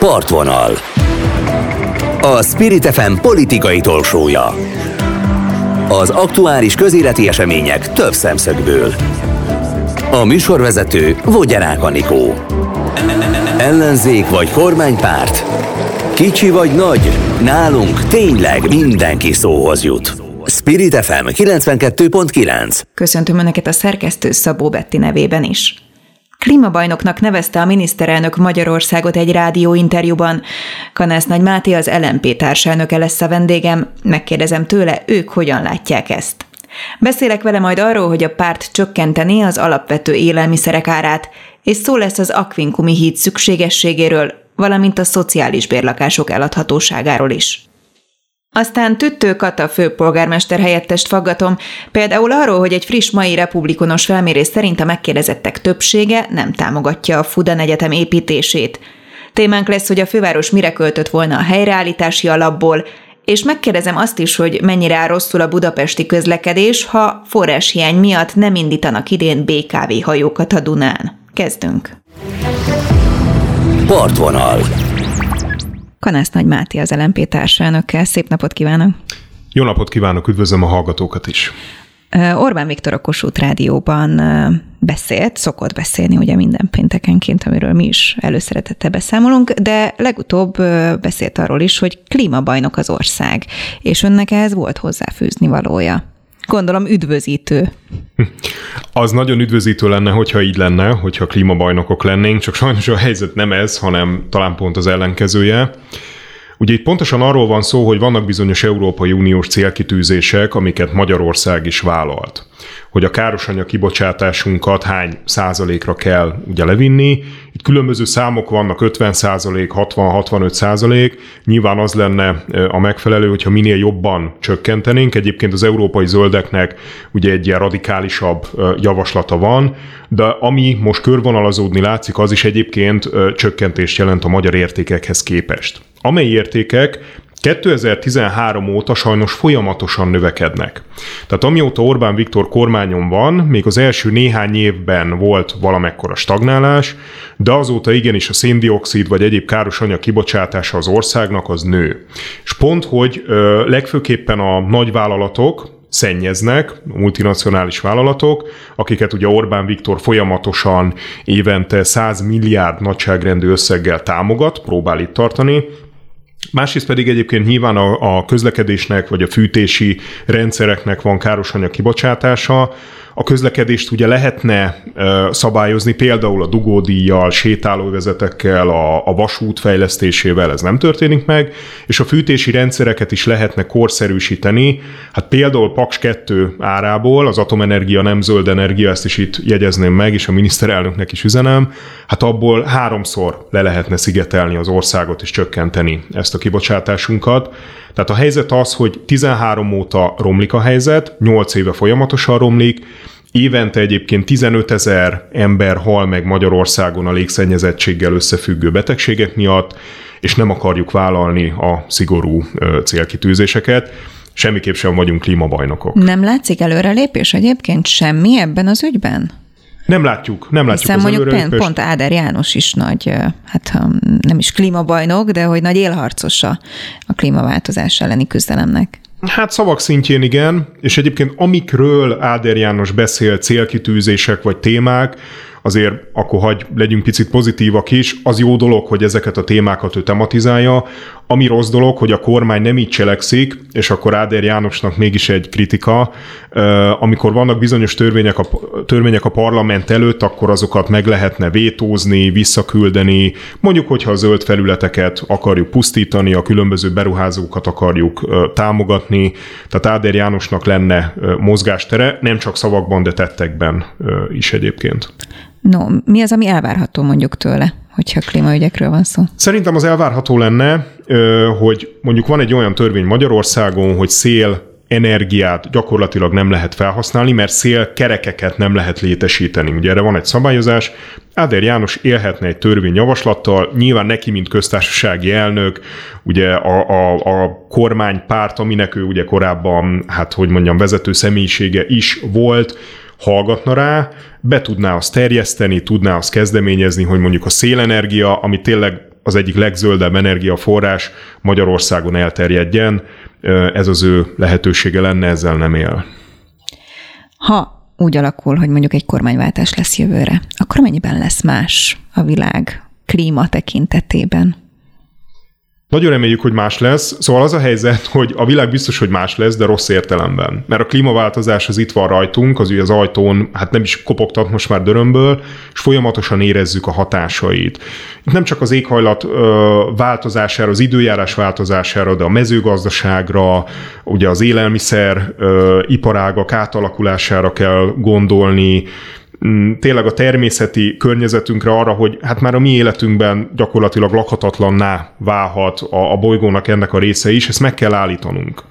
Partvonal. A Spirit FM politikai tolsója Az aktuális közéleti események több szemszögből. A műsorvezető Vogyarák Anikó. Ellenzék vagy kormánypárt? Kicsi vagy nagy, nálunk tényleg mindenki szóhoz jut. Spirit FM 92.9 Köszöntöm Önöket a szerkesztő Szabó Betti nevében is. Klímabajnoknak nevezte a miniszterelnök Magyarországot egy rádióinterjúban. Kanász Nagy Máté az LMP társelnöke lesz a vendégem, megkérdezem tőle, ők hogyan látják ezt. Beszélek vele majd arról, hogy a párt csökkenteni az alapvető élelmiszerek árát, és szó lesz az Aquincumi híd szükségességéről, valamint a szociális bérlakások eladhatóságáról is. Aztán Tüttő Kata főpolgármester helyettest faggatom, például arról, hogy egy friss mai republikonos felmérés szerint a megkérdezettek többsége nem támogatja a Fudan Egyetem építését. Témánk lesz, hogy a főváros mire költött volna a helyreállítási alapból, és megkérdezem azt is, hogy mennyire áll rosszul a budapesti közlekedés, ha forráshiány miatt nem indítanak idén BKV hajókat a Dunán. Kezdünk. Partvonal Kanász Nagy Máté az LMP társelnökkel. Szép napot kívánok! Jó napot kívánok, üdvözlöm a hallgatókat is! Orbán Viktor a Kossuth Rádióban beszélt, szokott beszélni ugye minden péntekenként, amiről mi is előszeretette beszámolunk, de legutóbb beszélt arról is, hogy klímabajnok az ország, és önnek ehhez volt hozzáfűzni valója. Gondolom üdvözítő. Az nagyon üdvözítő lenne, hogyha így lenne, hogyha klímabajnokok lennénk, csak sajnos a helyzet nem ez, hanem talán pont az ellenkezője. Ugye itt pontosan arról van szó, hogy vannak bizonyos Európai Uniós célkitűzések, amiket Magyarország is vállalt hogy a károsanyag kibocsátásunkat hány százalékra kell ugye levinni. Itt különböző számok vannak, 50 százalék, 60-65 százalék. Nyilván az lenne a megfelelő, hogyha minél jobban csökkentenénk. Egyébként az európai zöldeknek ugye egy ilyen radikálisabb javaslata van, de ami most körvonalazódni látszik, az is egyébként csökkentést jelent a magyar értékekhez képest. Amely értékek 2013 óta sajnos folyamatosan növekednek. Tehát amióta Orbán Viktor kormányon van, még az első néhány évben volt valamekkora stagnálás, de azóta igenis a széndiokszid vagy egyéb káros anyag kibocsátása az országnak az nő. És pont, hogy ö, legfőképpen a nagyvállalatok, szennyeznek, multinacionális vállalatok, akiket ugye Orbán Viktor folyamatosan évente 100 milliárd nagyságrendű összeggel támogat, próbál itt tartani, Másrészt pedig egyébként nyilván a, a közlekedésnek vagy a fűtési rendszereknek van károsanyag kibocsátása, a közlekedést ugye lehetne szabályozni például a dugódíjjal, sétálóvezetekkel, a, a vasút fejlesztésével, ez nem történik meg, és a fűtési rendszereket is lehetne korszerűsíteni, hát például Paks 2 árából, az atomenergia nem zöld energia, ezt is itt jegyezném meg, és a miniszterelnöknek is üzenem, hát abból háromszor le lehetne szigetelni az országot és csökkenteni ezt a kibocsátásunkat. Tehát a helyzet az, hogy 13 óta romlik a helyzet, 8 éve folyamatosan romlik, Évente egyébként 15 ezer ember hal meg Magyarországon a légszennyezettséggel összefüggő betegségek miatt, és nem akarjuk vállalni a szigorú célkitűzéseket. Semmiképp sem vagyunk klímabajnokok. Nem látszik előrelépés egyébként semmi ebben az ügyben? Nem látjuk, nem látjuk Hiszen az mondjuk pont, pont Áder János is nagy, hát nem is klímabajnok, de hogy nagy élharcosa a klímaváltozás elleni küzdelemnek. Hát szavak szintjén igen, és egyébként amikről Áder János beszél, célkitűzések vagy témák, azért akkor hagy legyünk picit pozitívak is, az jó dolog, hogy ezeket a témákat ő tematizálja, ami rossz dolog, hogy a kormány nem így cselekszik, és akkor Áder Jánosnak mégis egy kritika, amikor vannak bizonyos törvények a, törvények a parlament előtt, akkor azokat meg lehetne vétózni, visszaküldeni, mondjuk, hogyha a zöld felületeket akarjuk pusztítani, a különböző beruházókat akarjuk támogatni, tehát Áder Jánosnak lenne mozgástere, nem csak szavakban, de tettekben is egyébként. No, mi az, ami elvárható mondjuk tőle, hogyha klímaügyekről van szó? Szerintem az elvárható lenne, hogy mondjuk van egy olyan törvény Magyarországon, hogy szél energiát gyakorlatilag nem lehet felhasználni, mert szél kerekeket nem lehet létesíteni. Ugye erre van egy szabályozás. Áder János élhetne egy törvényjavaslattal, nyilván neki, mint köztársasági elnök, ugye a, a, a kormánypárt, aminek ő ugye korábban, hát hogy mondjam, vezető személyisége is volt, hallgatna rá, be tudná azt terjeszteni, tudná azt kezdeményezni, hogy mondjuk a szélenergia, ami tényleg az egyik legzöldebb energiaforrás Magyarországon elterjedjen. Ez az ő lehetősége lenne, ezzel nem él. Ha úgy alakul, hogy mondjuk egy kormányváltás lesz jövőre, akkor mennyiben lesz más a világ klíma tekintetében? Nagyon reméljük, hogy más lesz. Szóval az a helyzet, hogy a világ biztos, hogy más lesz, de rossz értelemben. Mert a klímaváltozás az itt van rajtunk, az ugye az ajtón, hát nem is kopogtat most már dörömből, és folyamatosan érezzük a hatásait. Itt nem csak az éghajlat ö, változására, az időjárás változására, de a mezőgazdaságra, ugye az élelmiszer ö, iparágak átalakulására kell gondolni, tényleg a természeti környezetünkre arra, hogy hát már a mi életünkben gyakorlatilag lakhatatlanná válhat a, a bolygónak ennek a része is, ezt meg kell állítanunk.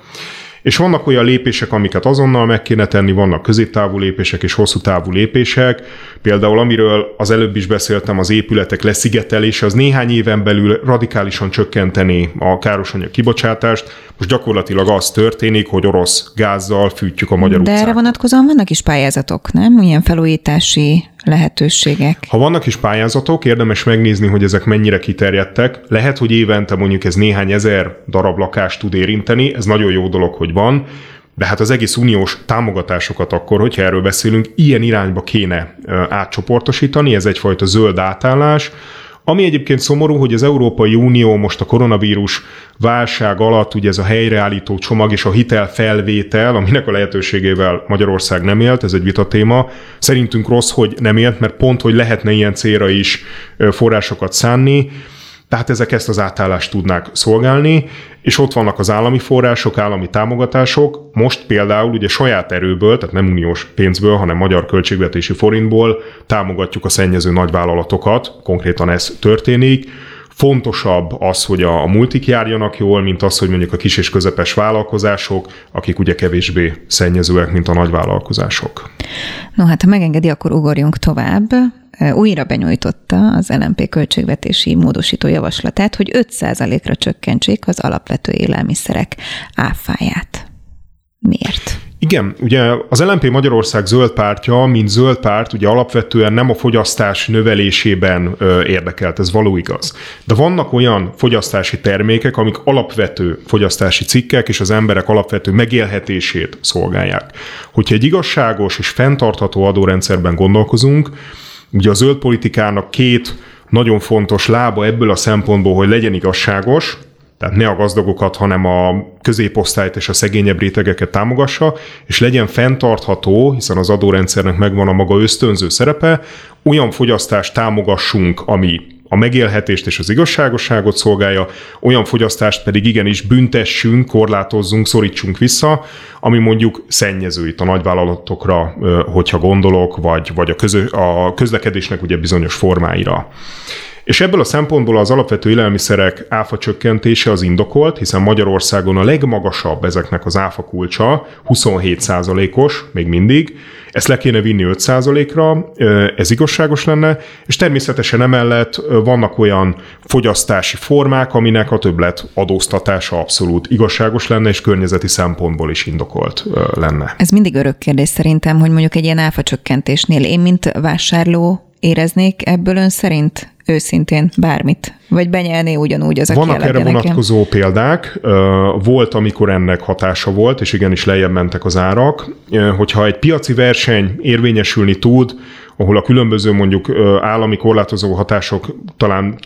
És vannak olyan lépések, amiket azonnal meg kéne tenni, vannak középtávú lépések és hosszú távú lépések. Például amiről az előbb is beszéltem, az épületek leszigetelése, az néhány éven belül radikálisan csökkenteni a károsanyag kibocsátást. Most gyakorlatilag az történik, hogy orosz gázzal fűtjük a magyar De utcát. erre vonatkozóan vannak is pályázatok, nem? Ilyen felújítási lehetőségek. Ha vannak is pályázatok, érdemes megnézni, hogy ezek mennyire kiterjedtek. Lehet, hogy évente mondjuk ez néhány ezer darab lakást tud érinteni, ez nagyon jó dolog, hogy van, de hát az egész uniós támogatásokat akkor, hogyha erről beszélünk, ilyen irányba kéne átcsoportosítani, ez egyfajta zöld átállás, ami egyébként szomorú, hogy az Európai Unió most a koronavírus válság alatt, ugye ez a helyreállító csomag és a hitelfelvétel, aminek a lehetőségével Magyarország nem élt, ez egy vitatéma. Szerintünk rossz, hogy nem élt, mert pont, hogy lehetne ilyen célra is forrásokat szánni. Tehát ezek ezt az átállást tudnák szolgálni, és ott vannak az állami források, állami támogatások. Most például ugye saját erőből, tehát nem uniós pénzből, hanem magyar költségvetési forintból támogatjuk a szennyező nagyvállalatokat, konkrétan ez történik. Fontosabb az, hogy a, multik járjanak jól, mint az, hogy mondjuk a kis és közepes vállalkozások, akik ugye kevésbé szennyezőek, mint a nagyvállalkozások. No hát, ha megengedi, akkor ugorjunk tovább újra benyújtotta az LMP költségvetési módosító javaslatát, hogy 5%-ra csökkentsék az alapvető élelmiszerek áfáját. Miért? Igen, ugye az LNP Magyarország zöld pártja, mint zöld párt, ugye alapvetően nem a fogyasztás növelésében ö, érdekelt, ez való igaz. De vannak olyan fogyasztási termékek, amik alapvető fogyasztási cikkek, és az emberek alapvető megélhetését szolgálják. Hogyha egy igazságos és fenntartható adórendszerben gondolkozunk, Ugye a zöld politikának két nagyon fontos lába ebből a szempontból, hogy legyen igazságos, tehát ne a gazdagokat, hanem a középosztályt és a szegényebb rétegeket támogassa, és legyen fenntartható, hiszen az adórendszernek megvan a maga ösztönző szerepe, olyan fogyasztást támogassunk, ami a megélhetést és az igazságosságot szolgálja, olyan fogyasztást pedig igenis büntessünk, korlátozzunk, szorítsunk vissza, ami mondjuk szennyező itt a nagyvállalatokra, hogyha gondolok, vagy, vagy a, közö, a közlekedésnek ugye bizonyos formáira. És ebből a szempontból az alapvető élelmiszerek áfa csökkentése az indokolt, hiszen Magyarországon a legmagasabb ezeknek az áfa kulcsa, 27%-os még mindig, ezt le kéne vinni 5%-ra, ez igazságos lenne, és természetesen emellett vannak olyan fogyasztási formák, aminek a többlet adóztatása abszolút igazságos lenne, és környezeti szempontból is indokolt lenne. Ez mindig örök kérdés szerintem, hogy mondjuk egy ilyen áfa csökkentésnél én, mint vásárló éreznék ebből ön szerint őszintén bármit? Vagy benyelné ugyanúgy az, aki Vannak erre vonatkozó nekem? példák. Volt, amikor ennek hatása volt, és igenis lejjebb mentek az árak. Hogyha egy piaci verseny érvényesülni tud, ahol a különböző mondjuk állami korlátozó hatások talán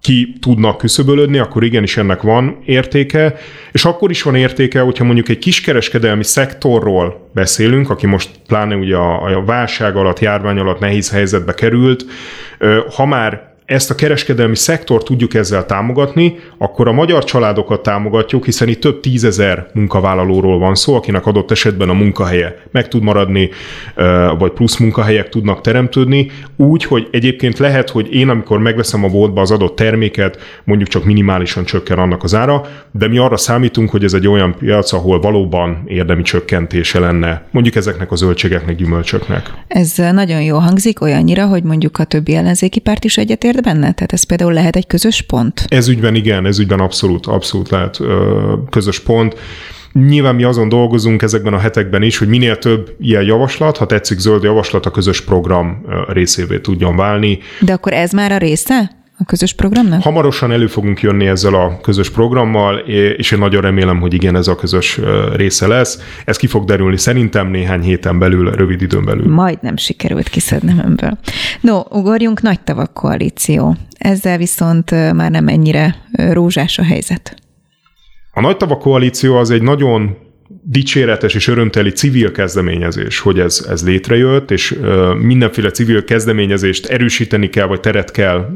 ki tudnak küszöbölödni, akkor igenis ennek van értéke, és akkor is van értéke, hogyha mondjuk egy kiskereskedelmi szektorról beszélünk, aki most pláne ugye a, a válság alatt, járvány alatt nehéz helyzetbe került, ha már ezt a kereskedelmi szektort tudjuk ezzel támogatni, akkor a magyar családokat támogatjuk, hiszen itt több tízezer munkavállalóról van szó, akinek adott esetben a munkahelye meg tud maradni, vagy plusz munkahelyek tudnak teremtődni, úgy, hogy egyébként lehet, hogy én, amikor megveszem a boltba az adott terméket, mondjuk csak minimálisan csökken annak az ára, de mi arra számítunk, hogy ez egy olyan piac, ahol valóban érdemi csökkentése lenne, mondjuk ezeknek a zöldségeknek, gyümölcsöknek. Ez nagyon jó hangzik, olyannyira, hogy mondjuk a többi ellenzéki párt is egyetért ért benne? Tehát ez például lehet egy közös pont? Ez ügyben igen, ez ügyben abszolút, abszolút lehet ö, közös pont. Nyilván mi azon dolgozunk ezekben a hetekben is, hogy minél több ilyen javaslat, ha tetszik zöld javaslat, a közös program részévé tudjon válni. De akkor ez már a része? A közös programnak? Hamarosan elő fogunk jönni ezzel a közös programmal, és én nagyon remélem, hogy igen, ez a közös része lesz. Ez ki fog derülni szerintem néhány héten belül, rövid időn belül. Majd nem sikerült kiszednem önből. No, ugorjunk nagy tavak koalíció. Ezzel viszont már nem ennyire rózsás a helyzet. A nagy tavak koalíció az egy nagyon dicséretes és örömteli civil kezdeményezés, hogy ez, ez létrejött, és mindenféle civil kezdeményezést erősíteni kell, vagy teret kell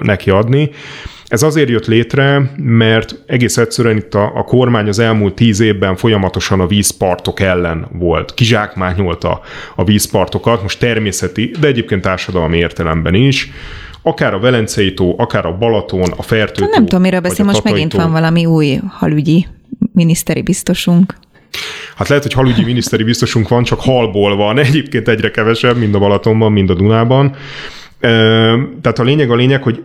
neki adni. Ez azért jött létre, mert egész egyszerűen itt a, a kormány az elmúlt tíz évben folyamatosan a vízpartok ellen volt. Kizsákmányolta a vízpartokat, most természeti, de egyébként társadalmi értelemben is akár a Velencei tó, akár a Balaton, a Fertő Nem tudom, miről beszél, most megint van valami új halügyi miniszteri biztosunk. Hát lehet, hogy halügyi miniszteri biztosunk van, csak halból van. Egyébként egyre kevesebb, mind a Balatonban, mind a Dunában. Tehát a lényeg a lényeg, hogy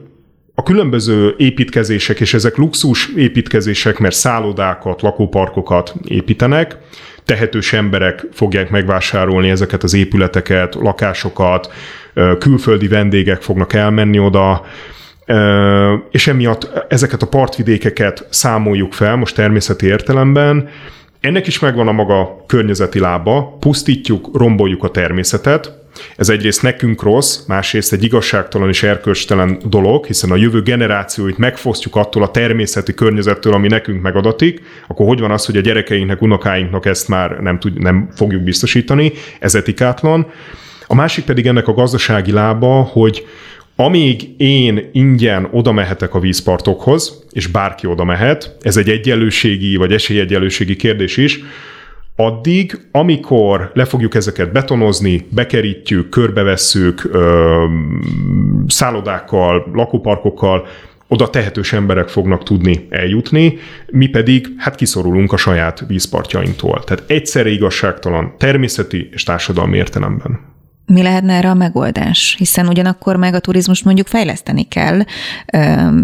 a különböző építkezések, és ezek luxus építkezések, mert szállodákat, lakóparkokat építenek, tehetős emberek fogják megvásárolni ezeket az épületeket, lakásokat, külföldi vendégek fognak elmenni oda, és emiatt ezeket a partvidékeket számoljuk fel most természeti értelemben, ennek is megvan a maga környezeti lába, pusztítjuk, romboljuk a természetet, ez egyrészt nekünk rossz, másrészt egy igazságtalan és erkölcstelen dolog, hiszen a jövő generációit megfosztjuk attól a természeti környezettől, ami nekünk megadatik, akkor hogy van az, hogy a gyerekeinknek, unokáinknak ezt már nem, tud, nem fogjuk biztosítani, ez etikátlan. A másik pedig ennek a gazdasági lába, hogy amíg én ingyen oda mehetek a vízpartokhoz, és bárki oda mehet, ez egy egyenlőségi vagy esélyegyenlőségi kérdés is, addig, amikor le fogjuk ezeket betonozni, bekerítjük, körbevesszük, ö, szállodákkal, lakóparkokkal, oda tehetős emberek fognak tudni eljutni, mi pedig hát kiszorulunk a saját vízpartjainktól. Tehát egyszerre igazságtalan természeti és társadalmi értelemben mi lehetne erre a megoldás? Hiszen ugyanakkor meg a turizmus mondjuk fejleszteni kell,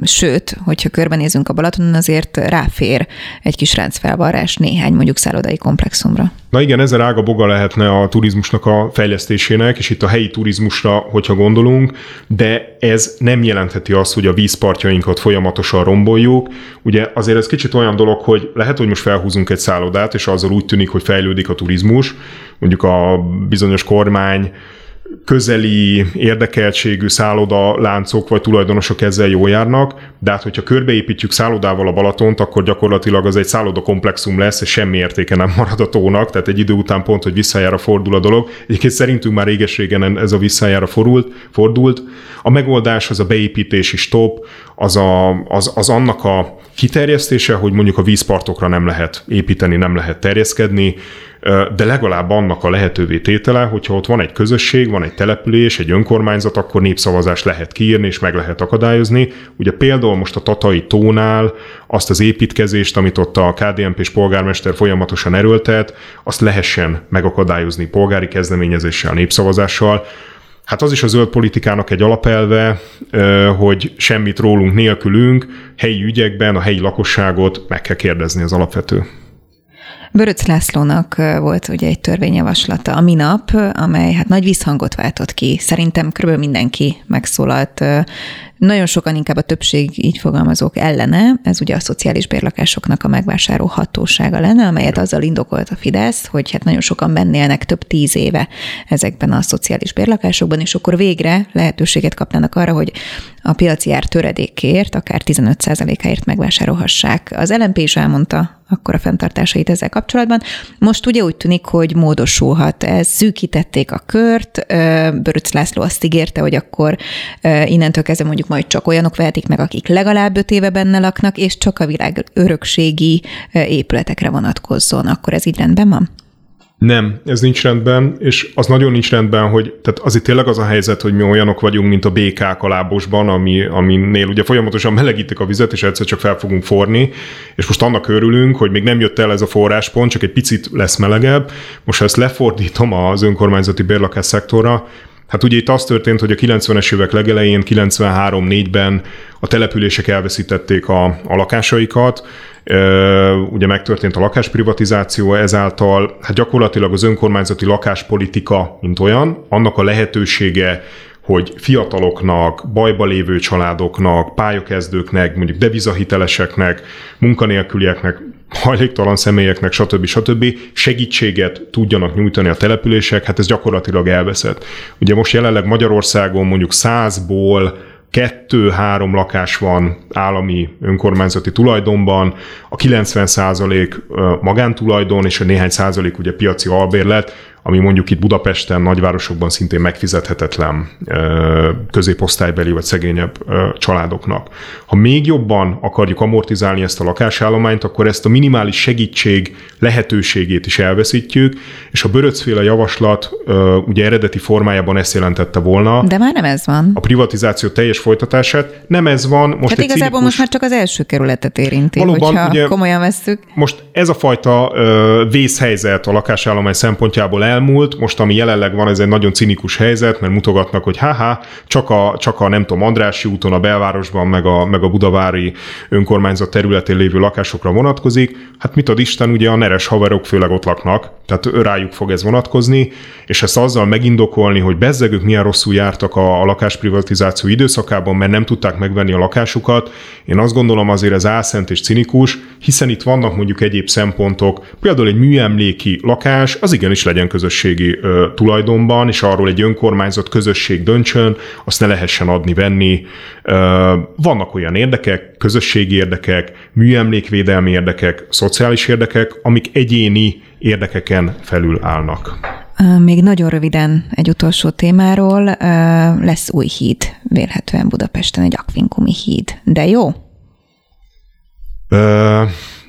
sőt, hogyha körbenézünk a Balatonon, azért ráfér egy kis ráncfelvarrás néhány mondjuk szállodai komplexumra. Na igen, ezzel ága boga lehetne a turizmusnak a fejlesztésének, és itt a helyi turizmusra, hogyha gondolunk, de ez nem jelentheti azt, hogy a vízpartjainkat folyamatosan romboljuk. Ugye azért ez kicsit olyan dolog, hogy lehet, hogy most felhúzunk egy szállodát, és azzal úgy tűnik, hogy fejlődik a turizmus, mondjuk a bizonyos kormány közeli érdekeltségű szálloda láncok vagy tulajdonosok ezzel jól járnak, de hát hogyha körbeépítjük szállodával a Balatont, akkor gyakorlatilag az egy szálloda komplexum lesz, és semmi értéke nem marad a tónak, tehát egy idő után pont, hogy visszajára fordul a dolog. Egyébként szerintünk már réges-régen ez a visszajára fordult, fordult. A megoldás az a beépítési stop, az, a, az, az annak a kiterjesztése, hogy mondjuk a vízpartokra nem lehet építeni, nem lehet terjeszkedni, de legalább annak a lehetővé tétele, hogyha ott van egy közösség, van egy település, egy önkormányzat, akkor népszavazást lehet kiírni és meg lehet akadályozni. Ugye például most a Tatai tónál azt az építkezést, amit ott a KDNP és polgármester folyamatosan erőltet, azt lehessen megakadályozni polgári kezdeményezéssel, népszavazással. Hát az is a zöld politikának egy alapelve, hogy semmit rólunk nélkülünk, helyi ügyekben a helyi lakosságot meg kell kérdezni az alapvető. Böröc Lászlónak volt ugye egy törvényjavaslata a minap, amely hát nagy visszhangot váltott ki. Szerintem kb. mindenki megszólalt nagyon sokan inkább a többség így fogalmazók ellene, ez ugye a szociális bérlakásoknak a megvásárló hatósága lenne, amelyet azzal indokolt a Fidesz, hogy hát nagyon sokan bennélnek több tíz éve ezekben a szociális bérlakásokban, és akkor végre lehetőséget kapnának arra, hogy a piaci ár töredékért, akár 15%-áért megvásárolhassák. Az LMP is elmondta akkor a fenntartásait ezzel kapcsolatban. Most ugye úgy tűnik, hogy módosulhat. Ez szűkítették a kört, Böröc László azt ígérte, hogy akkor innentől kezdve mondjuk majd csak olyanok vehetik meg, akik legalább öt éve benne laknak, és csak a világ örökségi épületekre vonatkozzon. Akkor ez így rendben van? Nem, ez nincs rendben, és az nagyon nincs rendben, hogy tehát azért tényleg az a helyzet, hogy mi olyanok vagyunk, mint a békák a lábosban, ami, aminél ugye folyamatosan melegítik a vizet, és egyszer csak fel fogunk forni, és most annak örülünk, hogy még nem jött el ez a forráspont, csak egy picit lesz melegebb. Most ha ezt lefordítom az önkormányzati bérlakás szektorra, Hát ugye itt az történt, hogy a 90-es évek legelején, 93-4-ben a települések elveszítették a, a lakásaikat, ugye megtörtént a lakásprivatizáció, ezáltal. Hát gyakorlatilag az önkormányzati lakáspolitika, mint olyan, annak a lehetősége, hogy fiataloknak, bajba lévő családoknak, pályakezdőknek, mondjuk devizahiteleseknek, munkanélkülieknek, hajléktalan személyeknek, stb. stb. segítséget tudjanak nyújtani a települések, hát ez gyakorlatilag elveszett. Ugye most jelenleg Magyarországon mondjuk százból kettő-három lakás van állami önkormányzati tulajdonban, a 90 százalék magántulajdon, és a néhány százalék ugye piaci albérlet, ami mondjuk itt Budapesten, nagyvárosokban szintén megfizethetetlen középosztálybeli vagy szegényebb családoknak. Ha még jobban akarjuk amortizálni ezt a lakásállományt, akkor ezt a minimális segítség lehetőségét is elveszítjük, és a böröcféle javaslat ugye eredeti formájában ezt jelentette volna. De már nem ez van. A privatizáció teljes folytatását. Nem ez van. Most hát igazából cinikus... most már csak az első kerületet érinti, Valóban, hogyha ugye, komolyan vesszük. Most ez a fajta vészhelyzet a lakásállomány szempontjából el elmúlt, most ami jelenleg van, ez egy nagyon cinikus helyzet, mert mutogatnak, hogy haha, csak a, csak a nem tudom, Andrási úton, a belvárosban, meg a, meg a budavári önkormányzat területén lévő lakásokra vonatkozik. Hát mit ad Isten, ugye a neres haverok főleg ott laknak, tehát rájuk fog ez vonatkozni, és ezt azzal megindokolni, hogy bezzegők milyen rosszul jártak a, a lakásprivatizáció időszakában, mert nem tudták megvenni a lakásukat. Én azt gondolom azért ez álszent és cinikus, hiszen itt vannak mondjuk egyéb szempontok, például egy műemléki lakás, az igenis legyen közösségi ö, tulajdonban, és arról egy önkormányzat közösség döntsön, azt ne lehessen adni-venni. vannak olyan érdekek, közösségi érdekek, műemlékvédelmi érdekek, szociális érdekek, amik egyéni érdekeken felül állnak. Még nagyon röviden egy utolsó témáról. Lesz új híd, vélhetően Budapesten egy akvinkumi híd. De jó?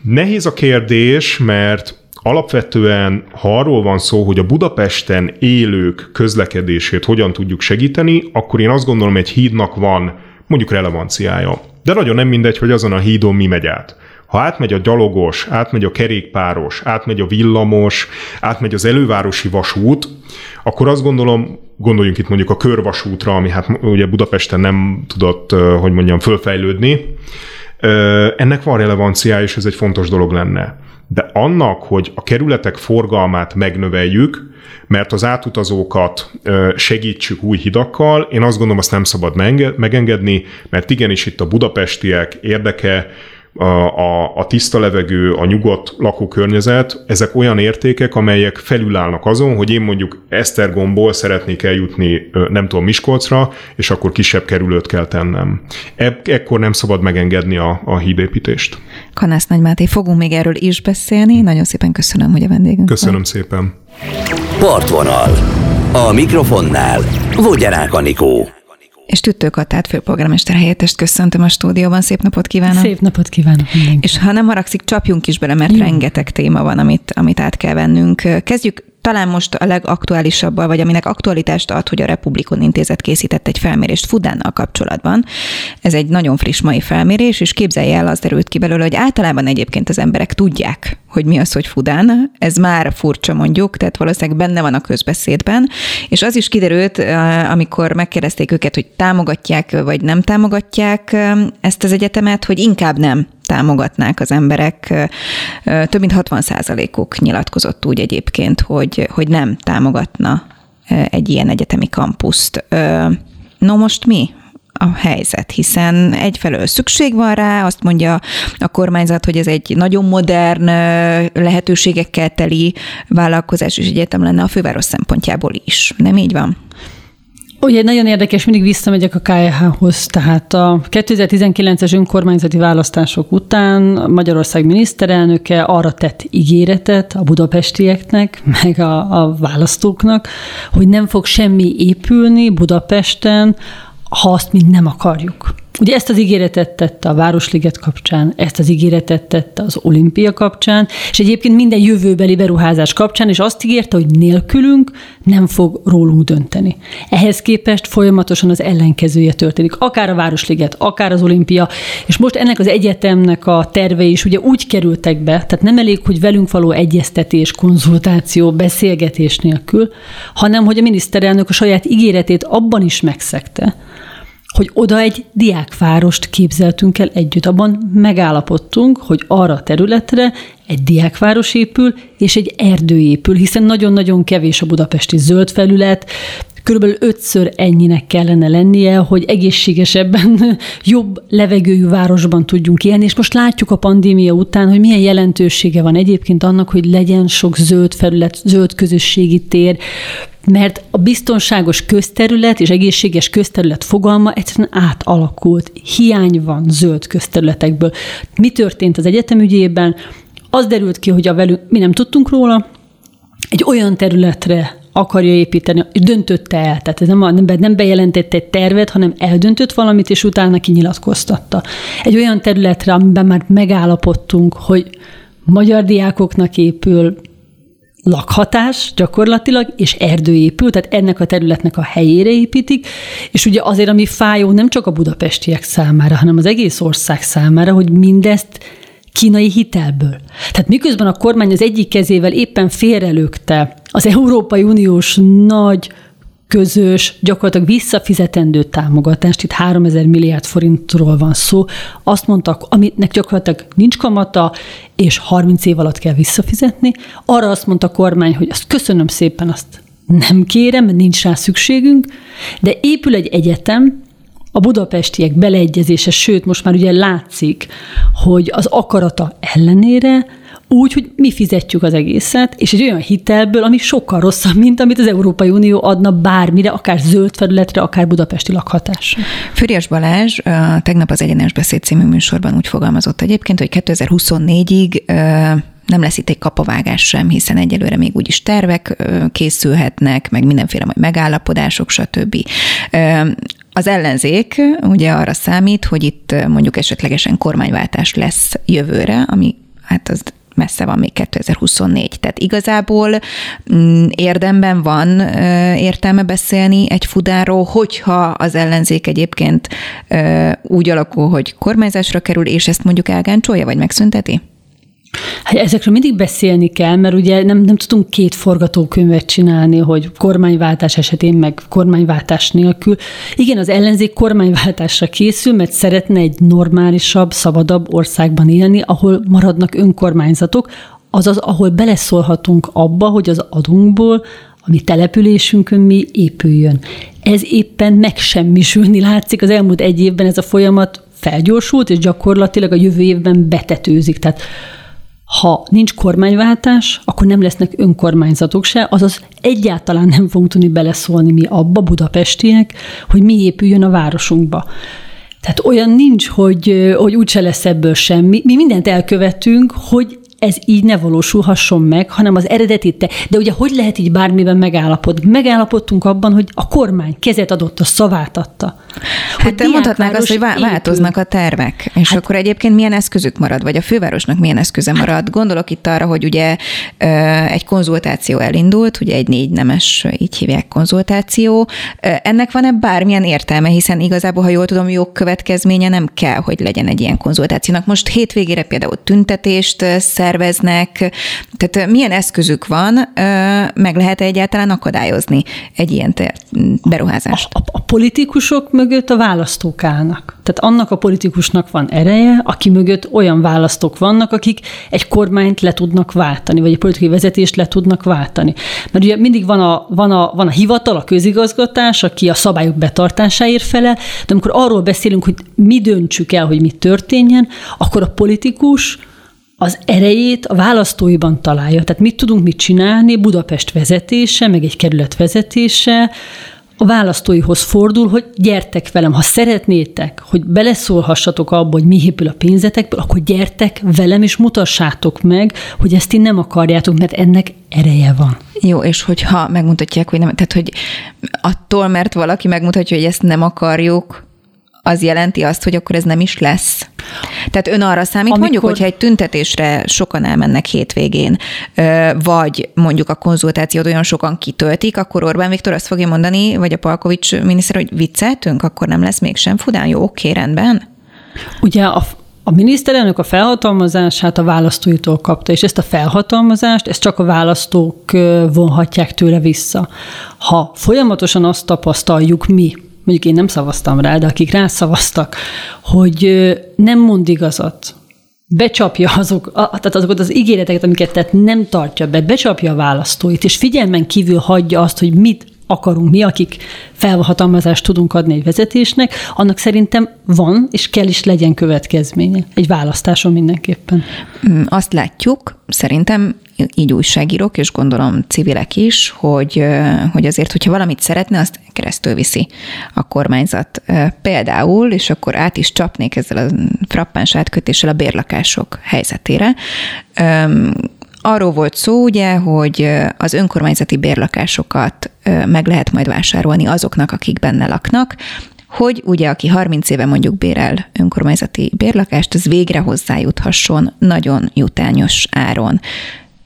Nehéz a kérdés, mert alapvetően, ha arról van szó, hogy a Budapesten élők közlekedését hogyan tudjuk segíteni, akkor én azt gondolom, egy hídnak van mondjuk relevanciája. De nagyon nem mindegy, hogy azon a hídon mi megy át. Ha átmegy a gyalogos, átmegy a kerékpáros, átmegy a villamos, átmegy az elővárosi vasút, akkor azt gondolom, gondoljunk itt mondjuk a körvasútra, ami hát ugye Budapesten nem tudott, hogy mondjam, fölfejlődni, ennek van relevanciája, és ez egy fontos dolog lenne. De annak, hogy a kerületek forgalmát megnöveljük, mert az átutazókat segítsük új hidakkal, én azt gondolom, azt nem szabad megengedni, mert igenis itt a budapestiek érdeke, a, a, a tiszta levegő, a nyugodt lakókörnyezet, ezek olyan értékek, amelyek felülállnak azon, hogy én mondjuk Esztergomból szeretnék eljutni, nem tudom, Miskolcra, és akkor kisebb kerülőt kell tennem. E- ekkor nem szabad megengedni a, a hídépítést. Kanász Nagymáté, fogunk még erről is beszélni. Nagyon szépen köszönöm, hogy a vendégünk Köszönöm van. szépen. Partvonal. A mikrofonnál Vogyarák Anikó és Tüttőkatát főpolgármester helyettest köszöntöm a stúdióban. Szép napot kívánok! Szép napot kívánok mindenki. És ha nem haragszik, csapjunk is bele, mert Jó. rengeteg téma van, amit, amit át kell vennünk. Kezdjük talán most a legaktuálisabbal, vagy aminek aktualitást ad, hogy a Republikon Intézet készített egy felmérést Fudánnal kapcsolatban. Ez egy nagyon friss mai felmérés, és képzelje el, az derült ki belőle, hogy általában egyébként az emberek tudják, hogy mi az, hogy Fudán. Ez már furcsa mondjuk, tehát valószínűleg benne van a közbeszédben. És az is kiderült, amikor megkérdezték őket, hogy támogatják vagy nem támogatják ezt az egyetemet, hogy inkább nem támogatnák az emberek. Több mint 60 uk nyilatkozott úgy egyébként, hogy, hogy nem támogatna egy ilyen egyetemi kampuszt. No most mi? a helyzet, hiszen egyfelől szükség van rá, azt mondja a kormányzat, hogy ez egy nagyon modern, lehetőségekkel teli vállalkozás és egyetem lenne a főváros szempontjából is. Nem így van? Ugye nagyon érdekes, mindig visszamegyek a KH-hoz, tehát a 2019-es önkormányzati választások után Magyarország miniszterelnöke arra tett ígéretet a budapestieknek, meg a, a választóknak, hogy nem fog semmi épülni Budapesten, ha azt mind nem akarjuk. Ugye ezt az ígéretet tette a Városliget kapcsán, ezt az ígéretet tette az olimpia kapcsán, és egyébként minden jövőbeli beruházás kapcsán, és azt ígérte, hogy nélkülünk nem fog rólunk dönteni. Ehhez képest folyamatosan az ellenkezője történik, akár a Városliget, akár az olimpia, és most ennek az egyetemnek a tervei is ugye úgy kerültek be, tehát nem elég, hogy velünk való egyeztetés, konzultáció, beszélgetés nélkül, hanem hogy a miniszterelnök a saját ígéretét abban is megszegte, hogy oda egy diákvárost képzeltünk el együtt. Abban megállapodtunk, hogy arra a területre egy diákváros épül, és egy erdő épül, hiszen nagyon-nagyon kevés a budapesti zöld felület, körülbelül ötször ennyinek kellene lennie, hogy egészségesebben, jobb levegőjű városban tudjunk élni, és most látjuk a pandémia után, hogy milyen jelentősége van egyébként annak, hogy legyen sok zöld felület, zöld közösségi tér, mert a biztonságos közterület és egészséges közterület fogalma egyszerűen átalakult. Hiány van zöld közterületekből. Mi történt az egyetem ügyében? Az derült ki, hogy a velünk, mi nem tudtunk róla, egy olyan területre akarja építeni, döntötte el. Tehát ez nem, nem, nem bejelentette egy tervet, hanem eldöntött valamit, és utána kinyilatkoztatta. Egy olyan területre, amiben már megállapodtunk, hogy magyar diákoknak épül lakhatás gyakorlatilag, és erdő épül, tehát ennek a területnek a helyére építik, és ugye azért, ami fájó nem csak a budapestiek számára, hanem az egész ország számára, hogy mindezt kínai hitelből. Tehát miközben a kormány az egyik kezével éppen félrelökte az Európai Uniós nagy közös, gyakorlatilag visszafizetendő támogatást, itt 3000 milliárd forintról van szó, azt mondtak, aminek gyakorlatilag nincs kamata, és 30 év alatt kell visszafizetni. Arra azt mondta a kormány, hogy azt köszönöm szépen, azt nem kérem, nincs rá szükségünk, de épül egy egyetem, a budapestiek beleegyezése, sőt, most már ugye látszik, hogy az akarata ellenére úgy, hogy mi fizetjük az egészet, és egy olyan hitelből, ami sokkal rosszabb, mint amit az Európai Unió adna bármire, akár zöld felületre, akár budapesti lakhatásra. Füriás Balázs tegnap az Egyenes Beszéd című műsorban úgy fogalmazott egyébként, hogy 2024-ig nem lesz itt egy kapavágás sem, hiszen egyelőre még úgyis tervek készülhetnek, meg mindenféle majd megállapodások, stb. Az ellenzék ugye arra számít, hogy itt mondjuk esetlegesen kormányváltás lesz jövőre, ami hát az messze van még 2024. Tehát igazából mm, érdemben van értelme beszélni egy fudáról, hogyha az ellenzék egyébként úgy alakul, hogy kormányzásra kerül, és ezt mondjuk elgáncsolja, vagy megszünteti? Hát ezekről mindig beszélni kell, mert ugye nem, nem tudunk két forgatókönyvet csinálni, hogy kormányváltás esetén, meg kormányváltás nélkül. Igen, az ellenzék kormányváltásra készül, mert szeretne egy normálisabb, szabadabb országban élni, ahol maradnak önkormányzatok, azaz, ahol beleszólhatunk abba, hogy az adunkból a mi településünkön mi épüljön. Ez éppen megsemmisülni látszik. Az elmúlt egy évben ez a folyamat felgyorsult, és gyakorlatilag a jövő évben betetőzik. Tehát ha nincs kormányváltás, akkor nem lesznek önkormányzatok se, azaz egyáltalán nem fogunk tudni beleszólni mi abba, budapestiek, hogy mi épüljön a városunkba. Tehát olyan nincs, hogy, hogy úgyse lesz ebből semmi. Mi mindent elkövetünk, hogy ez így ne valósulhasson meg, hanem az eredeti te. De ugye hogy lehet így bármiben megállapodni? Megállapodtunk abban, hogy a kormány kezet adott, a szavát adta. Hát te mondhatnák azt, hogy változnak a tervek, és hát, akkor egyébként milyen eszközük marad, vagy a fővárosnak milyen eszköze marad? Gondolok itt arra, hogy ugye egy konzultáció elindult, ugye egy négy nemes, így hívják konzultáció. Ennek van-e bármilyen értelme, hiszen igazából, ha jól tudom, jó következménye nem kell, hogy legyen egy ilyen konzultációnak. Most hétvégére például tüntetést szerveznek, tehát milyen eszközük van, meg lehet egyáltalán akadályozni egy ilyen beruházást? A, a, a politikusok mögött a választók állnak. Tehát annak a politikusnak van ereje, aki mögött olyan választók vannak, akik egy kormányt le tudnak váltani, vagy egy politikai vezetést le tudnak váltani. Mert ugye mindig van a, van a, van a hivatal, a közigazgatás, aki a szabályok betartásáért fele, de amikor arról beszélünk, hogy mi döntsük el, hogy mi történjen, akkor a politikus az erejét a választóiban találja. Tehát mit tudunk mit csinálni, Budapest vezetése, meg egy kerület vezetése, a választóihoz fordul, hogy gyertek velem, ha szeretnétek, hogy beleszólhassatok abba, hogy mi épül a pénzetekből, akkor gyertek velem, és mutassátok meg, hogy ezt ti nem akarjátok, mert ennek ereje van. Jó, és hogyha megmutatják, hogy nem, tehát hogy attól, mert valaki megmutatja, hogy ezt nem akarjuk, az jelenti azt, hogy akkor ez nem is lesz. Tehát ön arra számít, Amikor... mondjuk, hogyha egy tüntetésre sokan elmennek hétvégén, vagy mondjuk a konzultációt olyan sokan kitöltik, akkor Orbán Viktor azt fogja mondani, vagy a Palkovics miniszter, hogy vicceltünk, akkor nem lesz mégsem Fudán. Jó, oké, rendben? Ugye a a miniszterelnök a felhatalmazását a választóitól kapta, és ezt a felhatalmazást, ezt csak a választók vonhatják tőle vissza. Ha folyamatosan azt tapasztaljuk mi, mondjuk én nem szavaztam rá, de akik rászavaztak, hogy nem mond igazat, becsapja azok, tehát azokat az ígéreteket, amiket tett, nem tartja be, becsapja a választóit, és figyelmen kívül hagyja azt, hogy mit akarunk mi, akik felhatalmazást tudunk adni egy vezetésnek, annak szerintem van, és kell is legyen következménye. Egy választáson mindenképpen. Mm, azt látjuk, szerintem így újságírók, és gondolom civilek is, hogy, hogy azért, hogyha valamit szeretne, azt keresztül viszi a kormányzat. Például, és akkor át is csapnék ezzel a frappáns átkötéssel a bérlakások helyzetére. Arról volt szó, ugye, hogy az önkormányzati bérlakásokat meg lehet majd vásárolni azoknak, akik benne laknak, hogy ugye aki 30 éve mondjuk bérel önkormányzati bérlakást, az végre hozzájuthasson nagyon jutányos áron.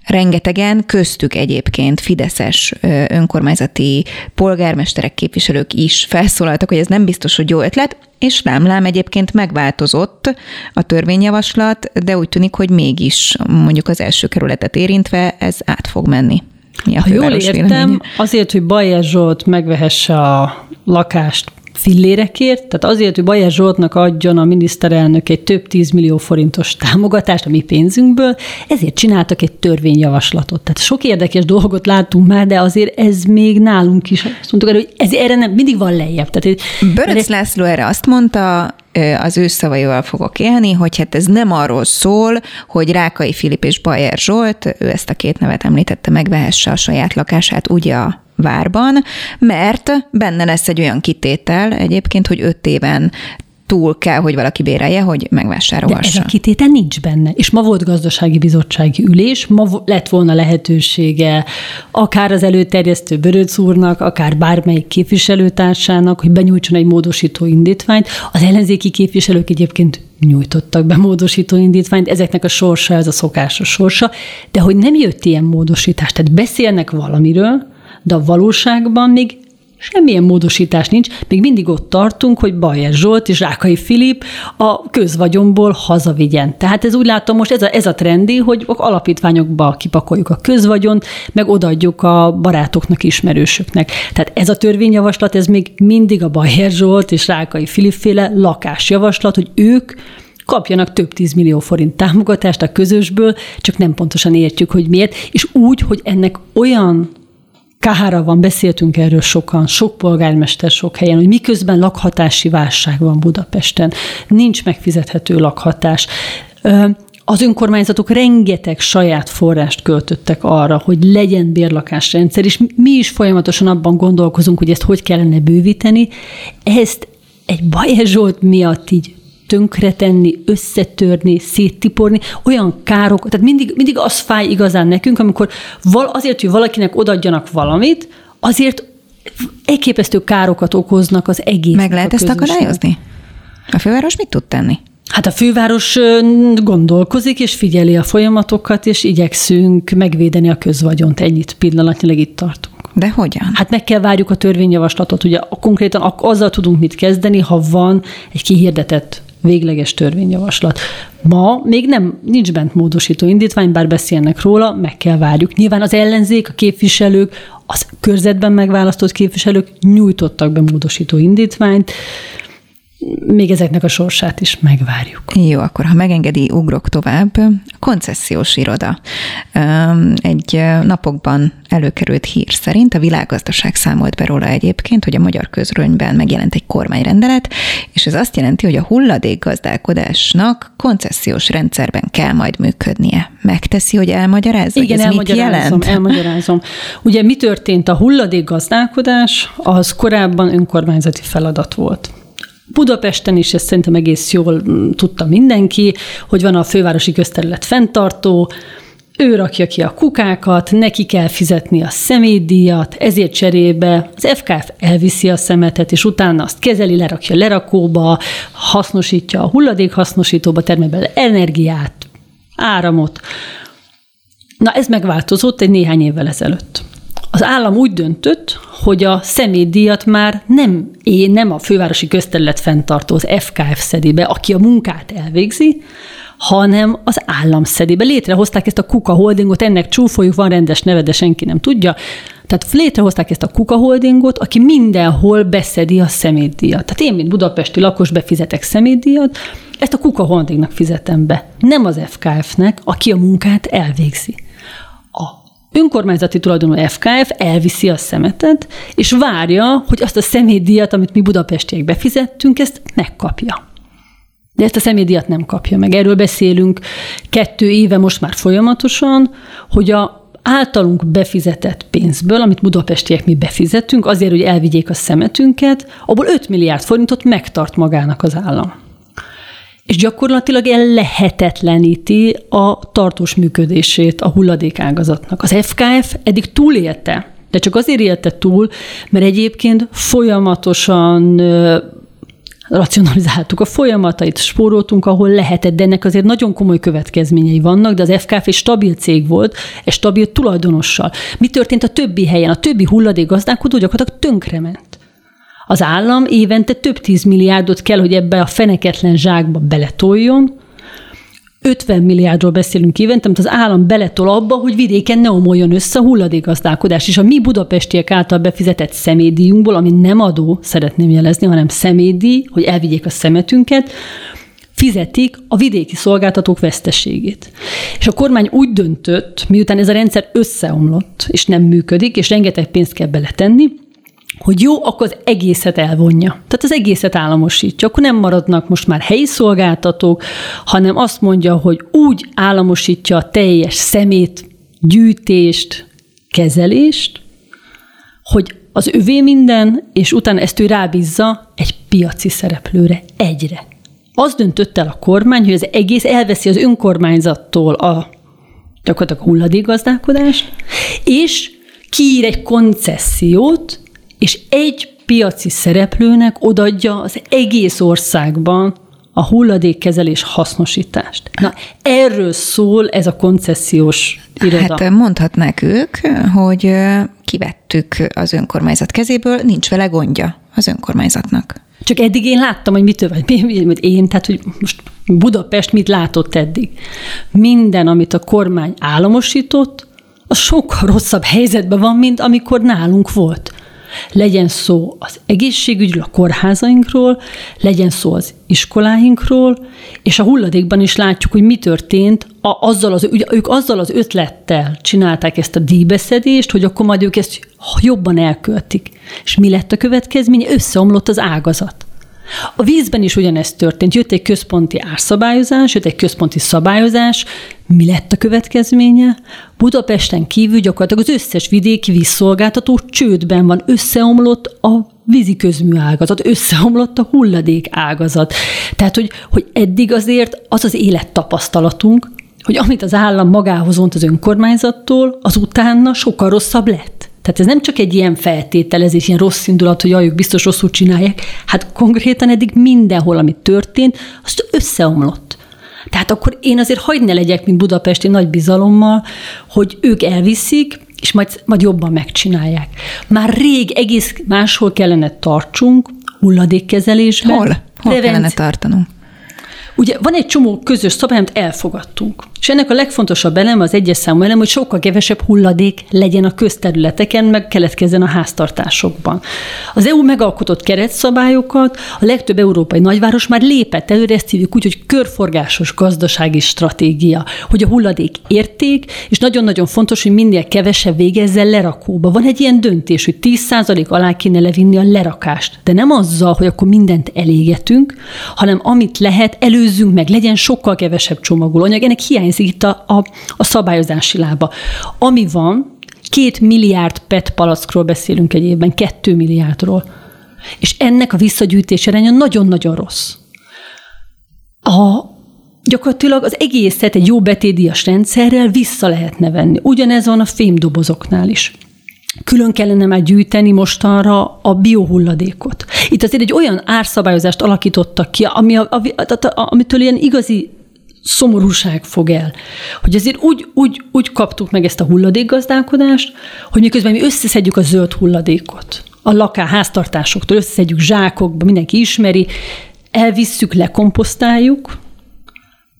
Rengetegen, köztük egyébként fideszes önkormányzati polgármesterek, képviselők is felszólaltak, hogy ez nem biztos, hogy jó ötlet, és lámlám egyébként megváltozott a törvényjavaslat, de úgy tűnik, hogy mégis mondjuk az első kerületet érintve ez át fog menni. Mi a ha jól értem, véleménye? azért, hogy Bajer Zsolt megvehesse a lakást fillérekért, tehát azért, hogy Bajer Zsoltnak adjon a miniszterelnök egy több tízmillió forintos támogatást a mi pénzünkből, ezért csináltak egy törvényjavaslatot. Tehát sok érdekes dolgot láttunk már, de azért ez még nálunk is, azt mondtuk hogy ez erre nem, mindig van lejjebb. Tehát, Böröc László erre azt mondta, az ő szavaival fogok élni, hogy hát ez nem arról szól, hogy Rákai Filip és Bajer Zsolt, ő ezt a két nevet említette, megvehesse a saját lakását ugye a várban, mert benne lesz egy olyan kitétel egyébként, hogy öt éven túl kell, hogy valaki bérelje, hogy megvásárolhassa. De ez a kitétel nincs benne. És ma volt gazdasági bizottsági ülés, ma lett volna lehetősége akár az előterjesztő Böröc úrnak, akár bármelyik képviselőtársának, hogy benyújtson egy módosító indítványt. Az ellenzéki képviselők egyébként nyújtottak be módosító indítványt, ezeknek a sorsa, ez a szokásos sorsa, de hogy nem jött ilyen módosítás, tehát beszélnek valamiről, de a valóságban még semmilyen módosítás nincs, még mindig ott tartunk, hogy Bajer Zsolt és Rákai Filip a közvagyonból hazavigyen. Tehát ez úgy látom most ez a, ez a trendi, hogy alapítványokba kipakoljuk a közvagyont, meg odaadjuk a barátoknak, ismerősöknek. Tehát ez a törvényjavaslat, ez még mindig a Bajer Zsolt és Rákai Filip féle lakásjavaslat, hogy ők kapjanak több tízmillió forint támogatást a közösből, csak nem pontosan értjük, hogy miért, és úgy, hogy ennek olyan kára van, beszéltünk erről sokan, sok polgármester sok helyen, hogy miközben lakhatási válság van Budapesten, nincs megfizethető lakhatás. Az önkormányzatok rengeteg saját forrást költöttek arra, hogy legyen bérlakásrendszer, és mi is folyamatosan abban gondolkozunk, hogy ezt hogy kellene bővíteni. Ezt egy Bajer Zsolt miatt így tönkretenni, összetörni, széttiporni, olyan károk, tehát mindig, mindig az fáj igazán nekünk, amikor val, azért, hogy valakinek odadjanak valamit, azért elképesztő károkat okoznak az egész. Meg lehet ezt akadályozni? A főváros mit tud tenni? Hát a főváros gondolkozik, és figyeli a folyamatokat, és igyekszünk megvédeni a közvagyont. Ennyit pillanatnyilag itt tartunk. De hogyan? Hát meg kell várjuk a törvényjavaslatot. Ugye konkrétan azzal tudunk mit kezdeni, ha van egy kihirdetett végleges törvényjavaslat. Ma még nem, nincs bent módosító indítvány, bár beszélnek róla, meg kell várjuk. Nyilván az ellenzék, a képviselők, az körzetben megválasztott képviselők nyújtottak be módosító indítványt, még ezeknek a sorsát is megvárjuk. Jó, akkor ha megengedi, ugrok tovább. A koncesziós iroda. Egy napokban előkerült hír szerint a világgazdaság számolt be róla egyébként, hogy a magyar közrönyben megjelent egy kormányrendelet, és ez azt jelenti, hogy a hulladékgazdálkodásnak koncesziós rendszerben kell majd működnie. Megteszi, hogy elmagyarázza, Igen, hogy ez mit jelent? elmagyarázom. Ugye mi történt? A hulladékgazdálkodás az korábban önkormányzati feladat volt. Budapesten is ezt szerintem egész jól mm, tudta mindenki, hogy van a fővárosi közterület fenntartó, ő rakja ki a kukákat, neki kell fizetni a személydíjat, ezért cserébe az FKF elviszi a szemetet, és utána azt kezeli, lerakja lerakóba, hasznosítja a hulladékhasznosítóba, termel bele energiát, áramot. Na ez megváltozott egy néhány évvel ezelőtt az állam úgy döntött, hogy a személydíjat már nem én, nem a fővárosi közterület fenntartó, az FKF szedi be, aki a munkát elvégzi, hanem az állam szedi be. Létrehozták ezt a Kuka Holdingot, ennek csúfoljuk van rendes neve, de senki nem tudja. Tehát létrehozták ezt a Kuka Holdingot, aki mindenhol beszedi a személydíjat. Tehát én, mint budapesti lakos befizetek személydíjat, ezt a Kuka Holdingnak fizetem be, nem az FKF-nek, aki a munkát elvégzi önkormányzati tulajdonú FKF elviszi a szemetet, és várja, hogy azt a személydíjat, amit mi budapestiek befizettünk, ezt megkapja. De ezt a személydíjat nem kapja meg. Erről beszélünk kettő éve most már folyamatosan, hogy a általunk befizetett pénzből, amit budapestiek mi befizettünk, azért, hogy elvigyék a szemetünket, abból 5 milliárd forintot megtart magának az állam. És gyakorlatilag lehetetleníti a tartós működését a hulladékágazatnak. Az FKF eddig túlélte, de csak azért élte túl, mert egyébként folyamatosan racionalizáltuk a folyamatait, spóroltunk, ahol lehetett, de ennek azért nagyon komoly következményei vannak, de az FKF egy stabil cég volt, egy stabil tulajdonossal. Mi történt a többi helyen? A többi hulladék gazdálkodó gyakorlatilag tönkrement. Az állam évente több tíz milliárdot kell, hogy ebbe a feneketlen zsákba beletoljon, 50 milliárdról beszélünk évente, amit az állam beletol abba, hogy vidéken ne omoljon össze a hulladékgazdálkodás. És a mi budapestiek által befizetett szemédíjunkból, ami nem adó, szeretném jelezni, hanem szemédíj, hogy elvigyék a szemetünket, fizetik a vidéki szolgáltatók veszteségét. És a kormány úgy döntött, miután ez a rendszer összeomlott, és nem működik, és rengeteg pénzt kell beletenni, hogy jó, akkor az egészet elvonja. Tehát az egészet államosítja. Akkor nem maradnak most már helyi szolgáltatók, hanem azt mondja, hogy úgy államosítja a teljes szemét, gyűjtést, kezelést, hogy az övé minden, és utána ezt ő rábízza egy piaci szereplőre, egyre. Az döntött el a kormány, hogy az egész elveszi az önkormányzattól a gyakorlatilag hulladékgazdálkodást, és kiír egy koncesziót, és egy piaci szereplőnek odadja az egész országban a hulladékkezelés hasznosítást. Na, erről szól ez a koncesziós iroda. Hát mondhatnák ők, hogy kivettük az önkormányzat kezéből, nincs vele gondja az önkormányzatnak. Csak eddig én láttam, hogy mitől, vagy én, tehát hogy most Budapest mit látott eddig. Minden, amit a kormány államosított, az sokkal rosszabb helyzetben van, mint amikor nálunk volt. Legyen szó az egészségügyről, a kórházainkról, legyen szó az iskoláinkról, és a hulladékban is látjuk, hogy mi történt, a, azzal az, ugye, ők azzal az ötlettel csinálták ezt a díjbeszedést, hogy akkor majd ők ezt jobban elköltik. És mi lett a következménye? Összeomlott az ágazat. A vízben is ugyanezt történt. Jött egy központi árszabályozás, jött egy központi szabályozás. Mi lett a következménye? Budapesten kívül gyakorlatilag az összes vidéki vízszolgáltató csődben van, összeomlott a vízi közmű ágazat, összeomlott a hulladék ágazat. Tehát, hogy, hogy eddig azért az az élettapasztalatunk, hogy amit az állam magához vont az önkormányzattól, az utána sokkal rosszabb lett. Tehát ez nem csak egy ilyen feltételezés, ilyen rossz indulat, hogy ők biztos rosszul csinálják. Hát konkrétan eddig mindenhol, ami történt, azt összeomlott. Tehát akkor én azért hagyd ne legyek, mint budapesti nagy bizalommal, hogy ők elviszik, és majd, majd jobban megcsinálják. Már rég egész máshol kellene tartsunk, hulladékkezelésben. Hol? Hol kellene tartanunk? Ugye van egy csomó közös szabály, amit elfogadtunk. És ennek a legfontosabb eleme, az egyes számú elem, hogy sokkal kevesebb hulladék legyen a közterületeken, meg keletkezzen a háztartásokban. Az EU megalkotott keretszabályokat, a legtöbb európai nagyváros már lépett előre, ezt hívjuk úgy, hogy körforgásos gazdasági stratégia, hogy a hulladék érték, és nagyon-nagyon fontos, hogy minél kevesebb végezzel lerakóba. Van egy ilyen döntés, hogy 10% alá kéne levinni a lerakást, de nem azzal, hogy akkor mindent elégetünk, hanem amit lehet, előzzünk meg, legyen sokkal kevesebb csomagolóanyag. Ennek hiány hiányzik itt a, a, a szabályozási lába. Ami van, két milliárd PET palackról beszélünk egy évben, kettő milliárdról. És ennek a visszagyűjtés aránya nagyon-nagyon rossz. A, gyakorlatilag az egészet egy jó betédias rendszerrel vissza lehetne venni. Ugyanez van a fémdobozoknál is. Külön kellene már gyűjteni mostanra a biohulladékot. Itt azért egy olyan árszabályozást alakítottak ki, ami a, a, a, a, amitől ilyen igazi szomorúság fog el. Hogy azért úgy, úgy, úgy kaptuk meg ezt a hulladékgazdálkodást, hogy miközben mi összeszedjük a zöld hulladékot, a laká háztartásoktól összeszedjük zsákokba, mindenki ismeri, elvisszük, lekomposztáljuk,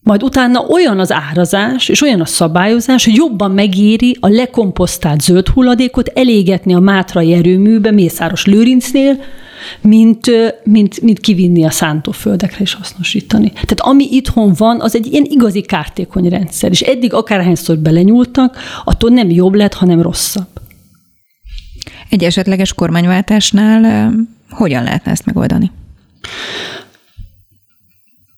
majd utána olyan az árazás és olyan a szabályozás, hogy jobban megéri a lekomposztált zöld hulladékot elégetni a Mátrai erőműbe, Mészáros Lőrincnél, mint, mint, mint kivinni a szántóföldekre és hasznosítani. Tehát ami itthon van, az egy ilyen igazi kártékony rendszer, és eddig akárhányszor belenyúltak, attól nem jobb lett, hanem rosszabb. Egy esetleges kormányváltásnál hogyan lehetne ezt megoldani?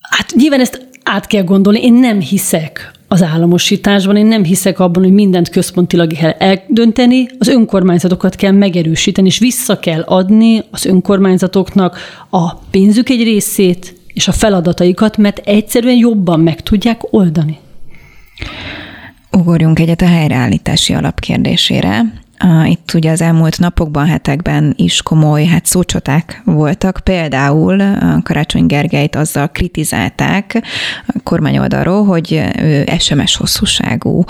Hát nyilván ezt át kell gondolni. Én nem hiszek az államosításban, én nem hiszek abban, hogy mindent központilag kell eldönteni, az önkormányzatokat kell megerősíteni, és vissza kell adni az önkormányzatoknak a pénzük egy részét és a feladataikat, mert egyszerűen jobban meg tudják oldani. Ugorjunk egyet a helyreállítási alapkérdésére. Itt ugye az elmúlt napokban, hetekben is komoly hát szócsoták voltak. Például Karácsony Gergelyt azzal kritizálták a kormány oldalról, hogy ő SMS hosszúságú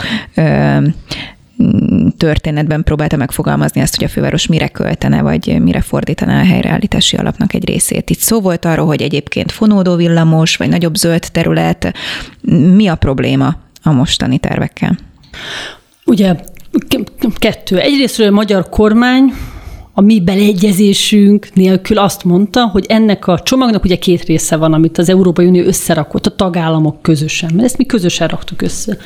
történetben próbálta megfogalmazni azt, hogy a főváros mire költene, vagy mire fordítaná a helyreállítási alapnak egy részét. Itt szó volt arról, hogy egyébként fonódó villamos, vagy nagyobb zöld terület. Mi a probléma a mostani tervekkel? Ugye kettő. Egyrésztről a magyar kormány a mi beleegyezésünk nélkül azt mondta, hogy ennek a csomagnak ugye két része van, amit az Európai Unió összerakott, a tagállamok közösen, mert ezt mi közösen raktuk össze.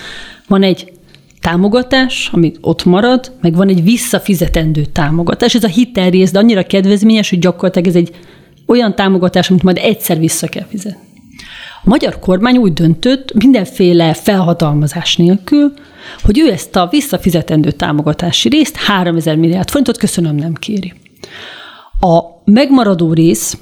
Van egy támogatás, ami ott marad, meg van egy visszafizetendő támogatás. Ez a hitelrész, de annyira kedvezményes, hogy gyakorlatilag ez egy olyan támogatás, amit majd egyszer vissza kell fizetni. A magyar kormány úgy döntött, mindenféle felhatalmazás nélkül, hogy ő ezt a visszafizetendő támogatási részt 3000 milliárd forintot köszönöm nem kéri. A megmaradó rész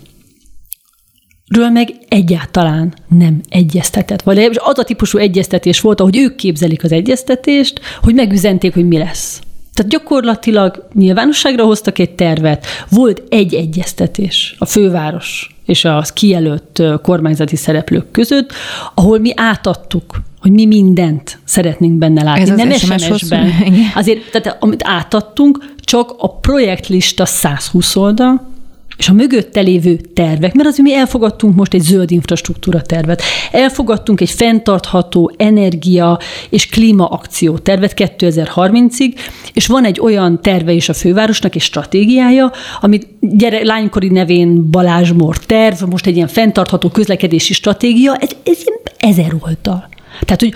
ről meg egyáltalán nem egyeztetett. Vagy az a típusú egyeztetés volt, ahogy ők képzelik az egyeztetést, hogy megüzenték, hogy mi lesz. Tehát gyakorlatilag nyilvánosságra hoztak egy tervet, volt egy egyeztetés a főváros és az kijelölt kormányzati szereplők között, ahol mi átadtuk hogy mi mindent szeretnénk benne látni. Ez nem SMS-ben. Azért, tehát amit átadtunk, csak a projektlista 120 oldal, és a mögötte lévő tervek, mert az, mi elfogadtunk most egy zöld infrastruktúra tervet, elfogadtunk egy fenntartható energia és klímaakció tervet 2030-ig, és van egy olyan terve is a fővárosnak, és stratégiája, amit gyere, lánykori nevén Balázs Mor terv, most egy ilyen fenntartható közlekedési stratégia, ez, ez ezer oldal. Tehát, hogy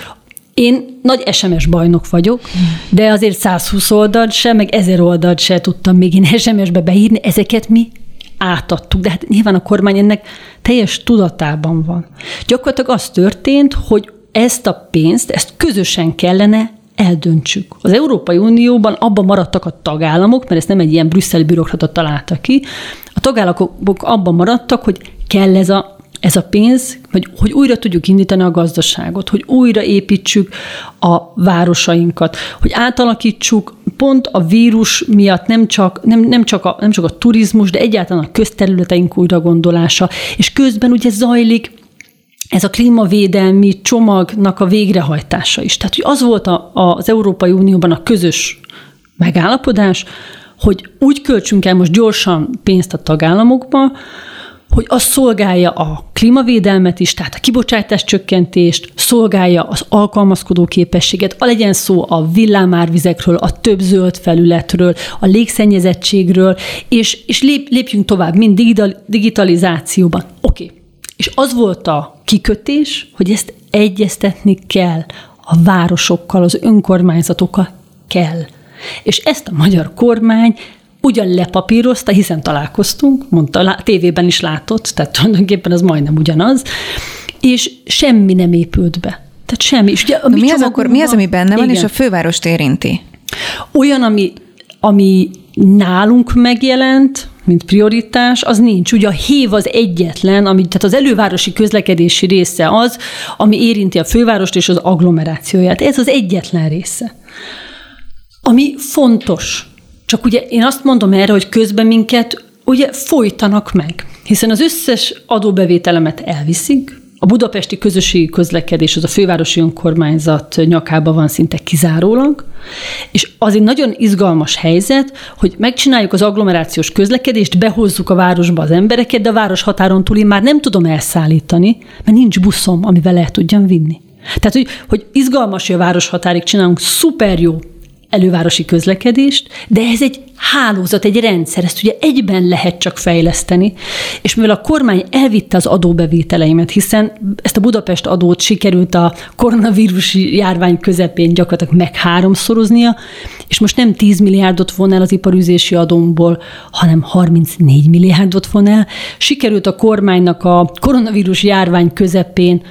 én nagy SMS bajnok vagyok, de azért 120 oldalt sem, meg 1000 oldalt sem tudtam még én SMS-be beírni, ezeket mi átadtuk, de hát nyilván a kormány ennek teljes tudatában van. Gyakorlatilag az történt, hogy ezt a pénzt, ezt közösen kellene eldöntsük. Az Európai Unióban abban maradtak a tagállamok, mert ezt nem egy ilyen brüsszeli bürokrata találta ki, a tagállamok abban maradtak, hogy kell ez a ez a pénz, hogy, hogy újra tudjuk indítani a gazdaságot, hogy újra építsük a városainkat, hogy átalakítsuk pont a vírus miatt nem csak, nem, nem, csak, a, nem csak a turizmus, de egyáltalán a közterületeink újra gondolása, és közben ugye zajlik ez a klímavédelmi csomagnak a végrehajtása is. Tehát, hogy az volt a, az Európai Unióban a közös megállapodás, hogy úgy költsünk el most gyorsan pénzt a tagállamokba, hogy az szolgálja a klímavédelmet is, tehát a kibocsátás csökkentést, szolgálja az alkalmazkodó képességet, a legyen szó a villámárvizekről, a több zöld felületről, a légszennyezettségről, és, és lép, lépjünk tovább, mind digitalizációban. Oké. Okay. És az volt a kikötés, hogy ezt egyeztetni kell a városokkal, az önkormányzatokkal kell. És ezt a magyar kormány ugyan lepapírozta, hiszen találkoztunk, mondta, tévében is látott, tehát tulajdonképpen az majdnem ugyanaz, és semmi nem épült be. Tehát semmi. És ugye, a mi, az akkor, mi az, ami benne van, igen. és a fővárost érinti? Olyan, ami, ami nálunk megjelent, mint prioritás, az nincs. Ugye a hév az egyetlen, ami, tehát az elővárosi közlekedési része az, ami érinti a fővárost és az agglomerációját. Ez az egyetlen része. Ami fontos, csak ugye én azt mondom erre, hogy közben minket ugye folytanak meg, hiszen az összes adóbevételemet elviszik, a budapesti közösségi közlekedés, az a fővárosi önkormányzat nyakába van szinte kizárólag, és az egy nagyon izgalmas helyzet, hogy megcsináljuk az agglomerációs közlekedést, behozzuk a városba az embereket, de a város határon túl én már nem tudom elszállítani, mert nincs buszom, amivel el tudjam vinni. Tehát, hogy, hogy izgalmas, hogy a város határig csinálunk szuper jó elővárosi közlekedést, de ez egy hálózat, egy rendszer, ezt ugye egyben lehet csak fejleszteni, és mivel a kormány elvitte az adóbevételeimet, hiszen ezt a Budapest adót sikerült a koronavírusi járvány közepén gyakorlatilag meg háromszoroznia, és most nem 10 milliárdot von el az iparüzési adómból, hanem 34 milliárdot von el. Sikerült a kormánynak a koronavírus járvány közepén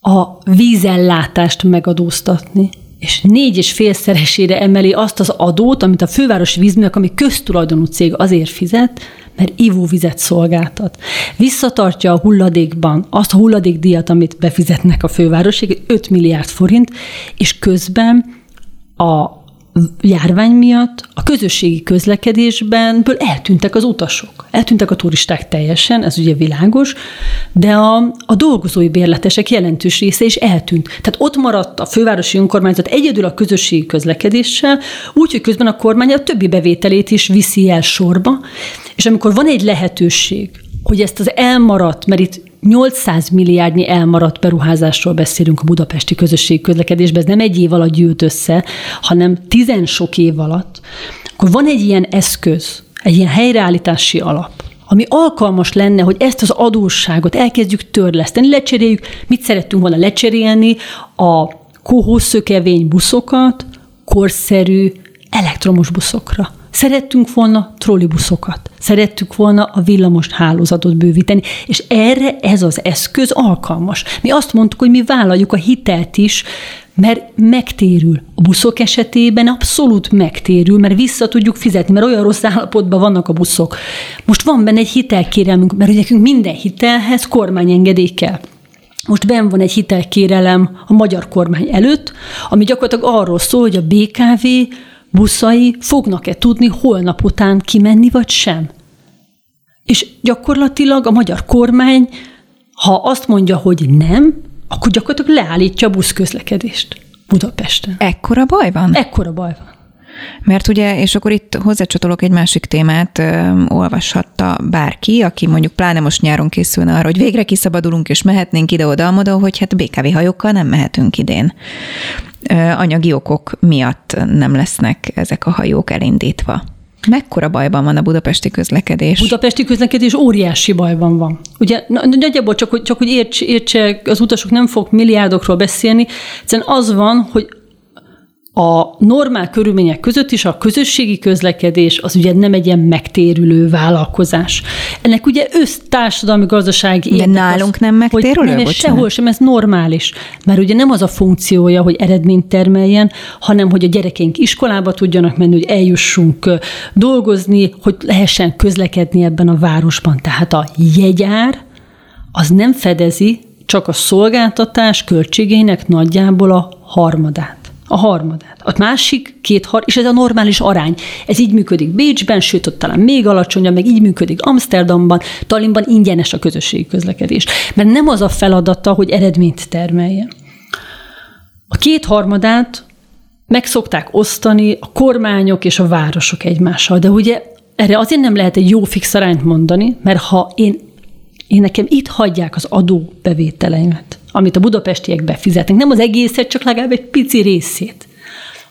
a vízellátást megadóztatni és négy és félszeresére emeli azt az adót, amit a fővárosi vízművek, ami köztulajdonú cég azért fizet, mert ivóvizet szolgáltat. Visszatartja a hulladékban azt a hulladékdíjat, amit befizetnek a fővárosig, 5 milliárd forint, és közben a járvány miatt a közösségi közlekedésben eltűntek az utasok. Eltűntek a turisták teljesen, ez ugye világos, de a, a dolgozói bérletesek jelentős része is eltűnt. Tehát ott maradt a fővárosi önkormányzat egyedül a közösségi közlekedéssel, úgyhogy közben a kormány a többi bevételét is viszi el sorba, és amikor van egy lehetőség, hogy ezt az elmaradt, mert itt 800 milliárdnyi elmaradt beruházásról beszélünk a budapesti közösségi közlekedésben, ez nem egy év alatt gyűlt össze, hanem tizen sok év alatt, akkor van egy ilyen eszköz, egy ilyen helyreállítási alap, ami alkalmas lenne, hogy ezt az adósságot elkezdjük törleszteni, lecseréljük, mit szerettünk volna lecserélni, a kohószökevény buszokat korszerű elektromos buszokra. Szerettünk volna trollibuszokat, szerettük volna a villamos hálózatot bővíteni, és erre ez az eszköz alkalmas. Mi azt mondtuk, hogy mi vállaljuk a hitelt is, mert megtérül. A buszok esetében abszolút megtérül, mert vissza tudjuk fizetni, mert olyan rossz állapotban vannak a buszok. Most van benne egy hitelkérelmünk, mert nekünk minden hitelhez kormányengedély kell. Most benn van egy hitelkérelem a magyar kormány előtt, ami gyakorlatilag arról szól, hogy a BKV buszai fognak-e tudni holnap után kimenni, vagy sem. És gyakorlatilag a magyar kormány, ha azt mondja, hogy nem, akkor gyakorlatilag leállítja a buszközlekedést Budapesten. Ekkora baj van? Ekkora baj van. Mert ugye, és akkor itt hozzácsatolok egy másik témát, ö, olvashatta bárki, aki mondjuk pláne most nyáron készülne arra, hogy végre kiszabadulunk és mehetnénk ide-oda-amoda, hogy hát BKV hajókkal nem mehetünk idén. Ö, anyagi okok miatt nem lesznek ezek a hajók elindítva. Mekkora bajban van a budapesti közlekedés? Budapesti közlekedés óriási bajban van. Ugye nagyjából csak, hogy, csak hogy érts, értse, az utasok nem fog milliárdokról beszélni, egyszerűen az van, hogy a normál körülmények között is a közösségi közlekedés az ugye nem egy ilyen megtérülő vállalkozás. Ennek ugye össztársadalmi gazdasági De nálunk az, nem megtérülő? Hogy nem, sehol sem, ez normális. Mert ugye nem az a funkciója, hogy eredményt termeljen, hanem hogy a gyerekeink iskolába tudjanak menni, hogy eljussunk dolgozni, hogy lehessen közlekedni ebben a városban. Tehát a jegyár az nem fedezi csak a szolgáltatás költségeinek nagyjából a harmadát a harmadát. A másik két har, és ez a normális arány. Ez így működik Bécsben, sőt, ott talán még alacsonyabb, meg így működik Amsterdamban, Tallinnban ingyenes a közösségi közlekedés. Mert nem az a feladata, hogy eredményt termeljen. A két harmadát meg szokták osztani a kormányok és a városok egymással, de ugye erre azért nem lehet egy jó fix arányt mondani, mert ha én, én nekem itt hagyják az adóbevételeimet, amit a budapestiek befizetnek, nem az egészet, csak legalább egy pici részét,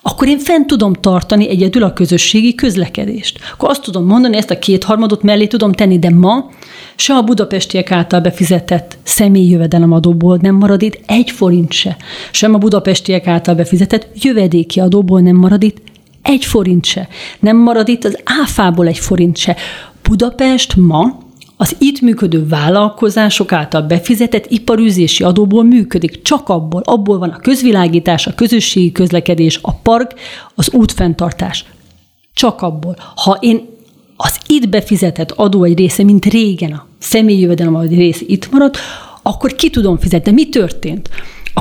akkor én fent tudom tartani egyedül a közösségi közlekedést. Akkor azt tudom mondani, ezt a kétharmadot mellé tudom tenni, de ma se a budapestiek által befizetett személyi jövedelemadóból nem marad itt egy forint se. Sem a budapestiek által befizetett jövedéki adóból nem marad itt egy forint se. Nem marad itt az áfából egy forint se. Budapest ma az itt működő vállalkozások által befizetett iparűzési adóból működik. Csak abból, abból van a közvilágítás, a közösségi közlekedés, a park, az útfenntartás. Csak abból. Ha én az itt befizetett adó egy része, mint régen a személyi jövedelem egy része itt maradt, akkor ki tudom fizetni. De mi történt?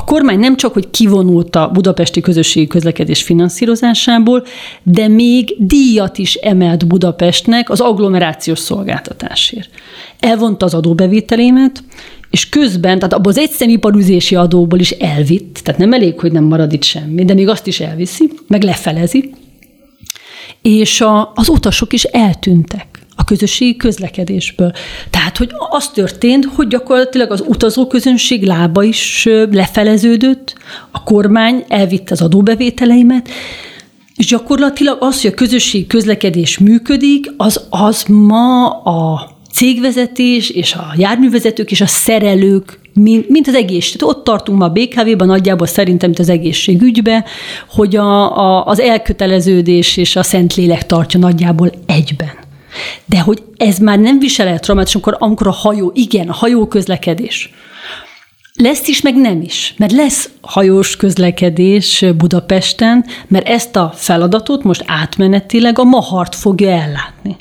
Kormány nem csak, hogy kivonult a budapesti közösségi közlekedés finanszírozásából, de még díjat is emelt Budapestnek az agglomerációs szolgáltatásért. Elvonta az adóbevételémet, és közben, tehát abból az egyszemiparüzési adóból is elvitt, tehát nem elég, hogy nem marad itt semmi, de még azt is elviszi, meg lefelezi, és a, az utasok is eltűntek a közösségi közlekedésből. Tehát, hogy az történt, hogy gyakorlatilag az utazóközönség lába is lefeleződött, a kormány elvitte az adóbevételeimet, És gyakorlatilag az, hogy a közösségi közlekedés működik, az, az ma a cégvezetés és a járművezetők és a szerelők mint, mint az egész. Tehát ott tartunk ma a BKV-ban nagyjából szerintem, mint az egészségügybe, hogy a, a, az elköteleződés és a Szentlélek tartja nagyjából egyben. De hogy ez már nem visel el traumát, amikor, amikor a hajó, igen, a hajó közlekedés. Lesz is, meg nem is. Mert lesz hajós közlekedés Budapesten, mert ezt a feladatot most átmenetileg a Mahart fogja ellátni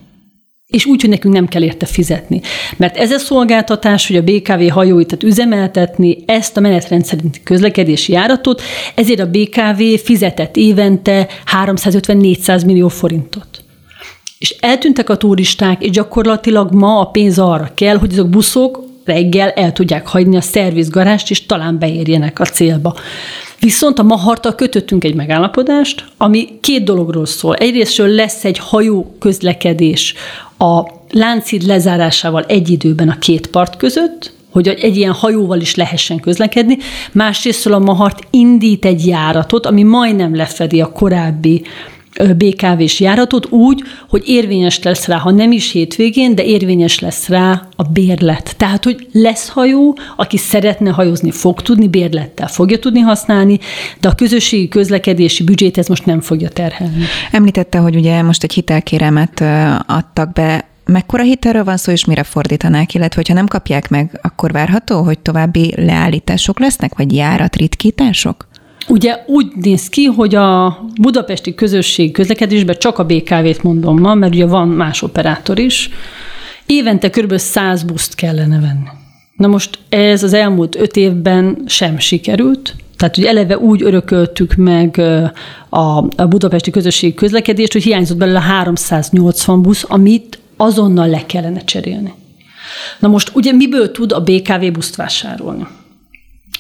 és úgy, hogy nekünk nem kell érte fizetni. Mert ez a szolgáltatás, hogy a BKV hajóit tehát üzemeltetni ezt a menetrend szerinti közlekedési járatot, ezért a BKV fizetett évente 350-400 millió forintot. És eltűntek a turisták, és gyakorlatilag ma a pénz arra kell, hogy azok buszok reggel el tudják hagyni a szervizgarást, és talán beérjenek a célba. Viszont a Maharta kötöttünk egy megállapodást, ami két dologról szól. Egyrésztről lesz egy hajó közlekedés a láncid lezárásával egy időben a két part között, hogy egy ilyen hajóval is lehessen közlekedni. Másrészt a Mahart indít egy járatot, ami majdnem lefedi a korábbi BKV-s járatot úgy, hogy érvényes lesz rá, ha nem is hétvégén, de érvényes lesz rá a bérlet. Tehát, hogy lesz hajó, aki szeretne hajózni, fog tudni, bérlettel fogja tudni használni, de a közösségi közlekedési büdzsét ez most nem fogja terhelni. Említette, hogy ugye most egy hitelkéremet adtak be Mekkora hitelről van szó, és mire fordítanák, illetve hogyha nem kapják meg, akkor várható, hogy további leállítások lesznek, vagy járatritkítások? Ugye úgy néz ki, hogy a budapesti közösség közlekedésben csak a BKV-t mondom ma, mert ugye van más operátor is. Évente kb. 100 buszt kellene venni. Na most ez az elmúlt öt évben sem sikerült, tehát hogy eleve úgy örököltük meg a, a budapesti közösség közlekedést, hogy hiányzott belőle 380 busz, amit azonnal le kellene cserélni. Na most ugye miből tud a BKV buszt vásárolni?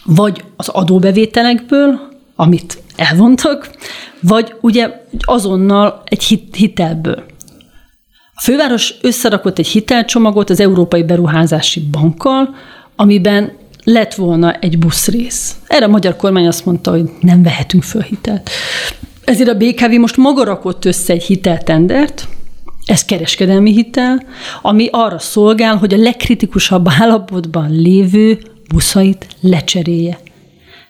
Vagy az adóbevételekből, amit elvontak, vagy ugye azonnal egy hit, hitelből. A főváros összerakott egy hitelcsomagot az Európai Beruházási Bankkal, amiben lett volna egy buszrész. Erre a magyar kormány azt mondta, hogy nem vehetünk föl hitelt. Ezért a BKV most maga rakott össze egy hiteltendert, ez kereskedelmi hitel, ami arra szolgál, hogy a legkritikusabb állapotban lévő buszait lecserélje.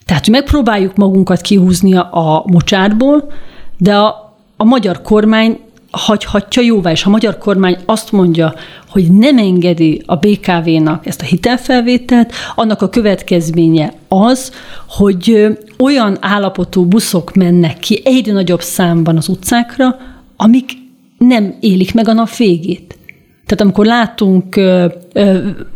Tehát, hogy megpróbáljuk magunkat kihúzni a mocsárból, de a, a magyar kormány hagyhatja jóvá, és a magyar kormány azt mondja, hogy nem engedi a BKV-nak ezt a hitelfelvételt, annak a következménye az, hogy olyan állapotú buszok mennek ki egyre nagyobb számban az utcákra, amik nem élik meg a nap végét. Tehát amikor látunk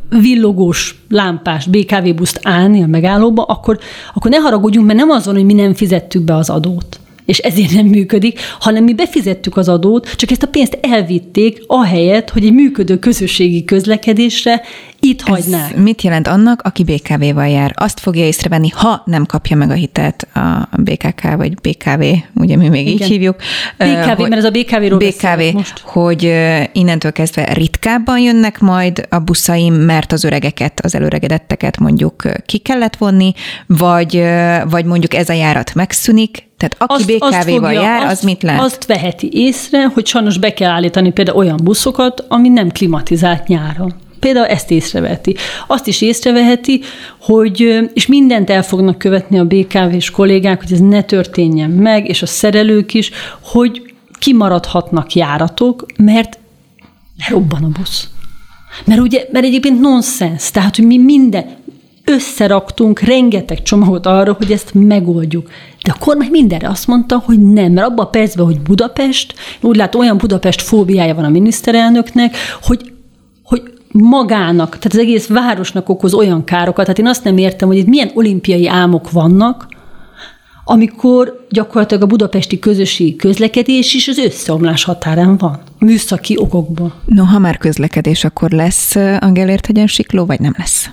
villogós, lámpás BKV buszt állni a megállóba, akkor, akkor ne haragudjunk, mert nem az van, hogy mi nem fizettük be az adót és ezért nem működik, hanem mi befizettük az adót, csak ezt a pénzt elvitték, ahelyett, hogy egy működő közösségi közlekedésre itt Ez hagynák. mit jelent annak, aki BKV-val jár? Azt fogja észrevenni, ha nem kapja meg a hitelt a BKK vagy BKV, ugye mi még Igen. így hívjuk. BKV, hogy, mert ez a BKV-ról BKV, most. hogy innentől kezdve ritkábban jönnek majd a buszaim, mert az öregeket, az előregedetteket mondjuk ki kellett vonni, vagy, vagy mondjuk ez a járat megszűnik, tehát aki BKV-val jár, azt, az mit lát? Azt veheti észre, hogy sajnos be kell állítani például olyan buszokat, ami nem klimatizált nyáron. Például ezt észreveheti. Azt is észreveheti, hogy, és mindent el fognak követni a BKV-s kollégák, hogy ez ne történjen meg, és a szerelők is, hogy kimaradhatnak járatok, mert robban a busz. Mert ugye, mert egyébként nonsens, tehát, hogy mi minden, összeraktunk rengeteg csomagot arra, hogy ezt megoldjuk. De a kormány mindenre azt mondta, hogy nem, mert abban a percben, hogy Budapest, úgy lát, olyan Budapest fóbiája van a miniszterelnöknek, hogy, hogy magának, tehát az egész városnak okoz olyan károkat. Tehát én azt nem értem, hogy itt milyen olimpiai álmok vannak, amikor gyakorlatilag a budapesti közösségi közlekedés is az összeomlás határán van, műszaki okokból. No, ha már közlekedés, akkor lesz Angelért sikló, vagy nem lesz?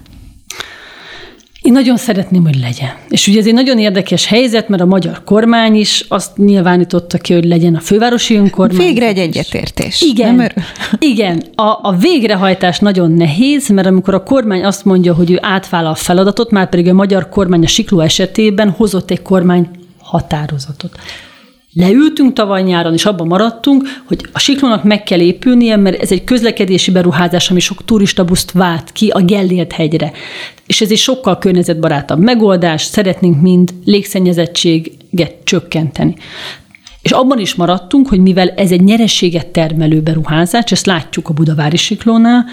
Én nagyon szeretném, hogy legyen. És ugye ez egy nagyon érdekes helyzet, mert a magyar kormány is azt nyilvánította ki, hogy legyen a fővárosi önkormány. Végre egy egyetértés. Igen. Nem igen. A, a végrehajtás nagyon nehéz, mert amikor a kormány azt mondja, hogy ő átvállal a feladatot, már pedig a magyar kormány a Sikló esetében hozott egy kormány határozatot. Leültünk tavaly nyáron, és abban maradtunk, hogy a siklónak meg kell épülnie, mert ez egy közlekedési beruházás, ami sok turista buszt vált ki a Gellért hegyre. És ez egy sokkal környezetbarátabb megoldás, szeretnénk mind légszennyezettséget csökkenteni. És abban is maradtunk, hogy mivel ez egy nyereséget termelő beruházás, ezt látjuk a Budavári siklónál,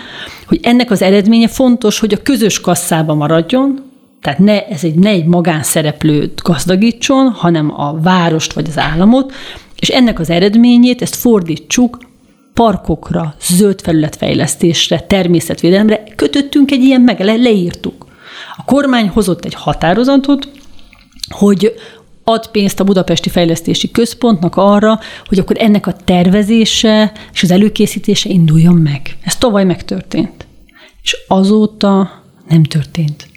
hogy ennek az eredménye fontos, hogy a közös kasszába maradjon, tehát ne, ez egy, ne egy magánszereplőt gazdagítson, hanem a várost vagy az államot, és ennek az eredményét, ezt fordítsuk parkokra, zöld felületfejlesztésre, természetvédelemre, kötöttünk egy ilyen meg, le, leírtuk. A kormány hozott egy határozatot, hogy ad pénzt a Budapesti Fejlesztési Központnak arra, hogy akkor ennek a tervezése és az előkészítése induljon meg. Ez tavaly megtörtént. És azóta nem történt.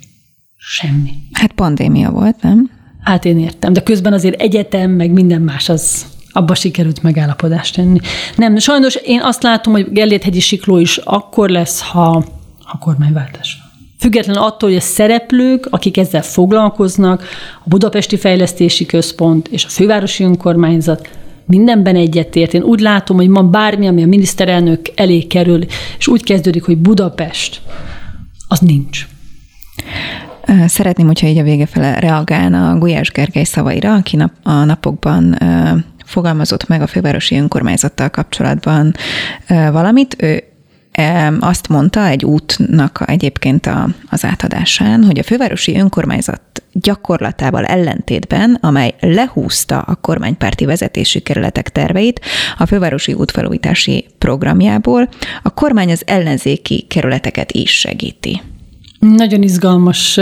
Semmi. Hát pandémia volt, nem? Hát én értem, de közben azért egyetem, meg minden más, az abba sikerült megállapodást tenni. Nem, sajnos én azt látom, hogy Gellért-hegyi Sikló is akkor lesz, ha a kormányváltás van. Független attól, hogy a szereplők, akik ezzel foglalkoznak, a Budapesti Fejlesztési Központ és a Fővárosi Önkormányzat mindenben egyetért. Én úgy látom, hogy ma bármi, ami a miniszterelnök elé kerül, és úgy kezdődik, hogy Budapest, az nincs. Szeretném, hogyha így a vége fele reagálna Gulyás Gergely szavaira, aki nap, a napokban fogalmazott meg a fővárosi önkormányzattal kapcsolatban valamit. Ő azt mondta egy útnak egyébként a, az átadásán, hogy a fővárosi önkormányzat gyakorlatával ellentétben, amely lehúzta a kormánypárti vezetési kerületek terveit a fővárosi útfelújítási programjából, a kormány az ellenzéki kerületeket is segíti. Nagyon izgalmas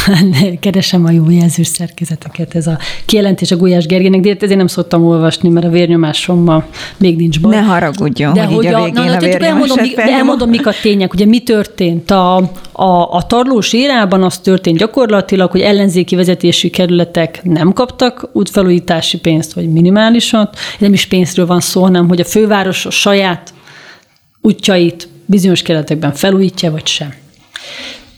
keresem a jó jelzős szerkezeteket. Ez a kijelentés a Gulyás Gergének, de ezért nem szoktam olvasni, mert a vérnyomásommal még nincs baj. Ne haragudjon, de hogy, hogy a, a végén na, a elmondom, de elmondom, mik a tények. Ugye mi történt? A, a, a tarlós érában az történt gyakorlatilag, hogy ellenzéki vezetési kerületek nem kaptak útfelújítási pénzt, vagy minimálisat. Nem is pénzről van szó, hanem hogy a főváros a saját útjait bizonyos kerületekben felújítja, vagy sem.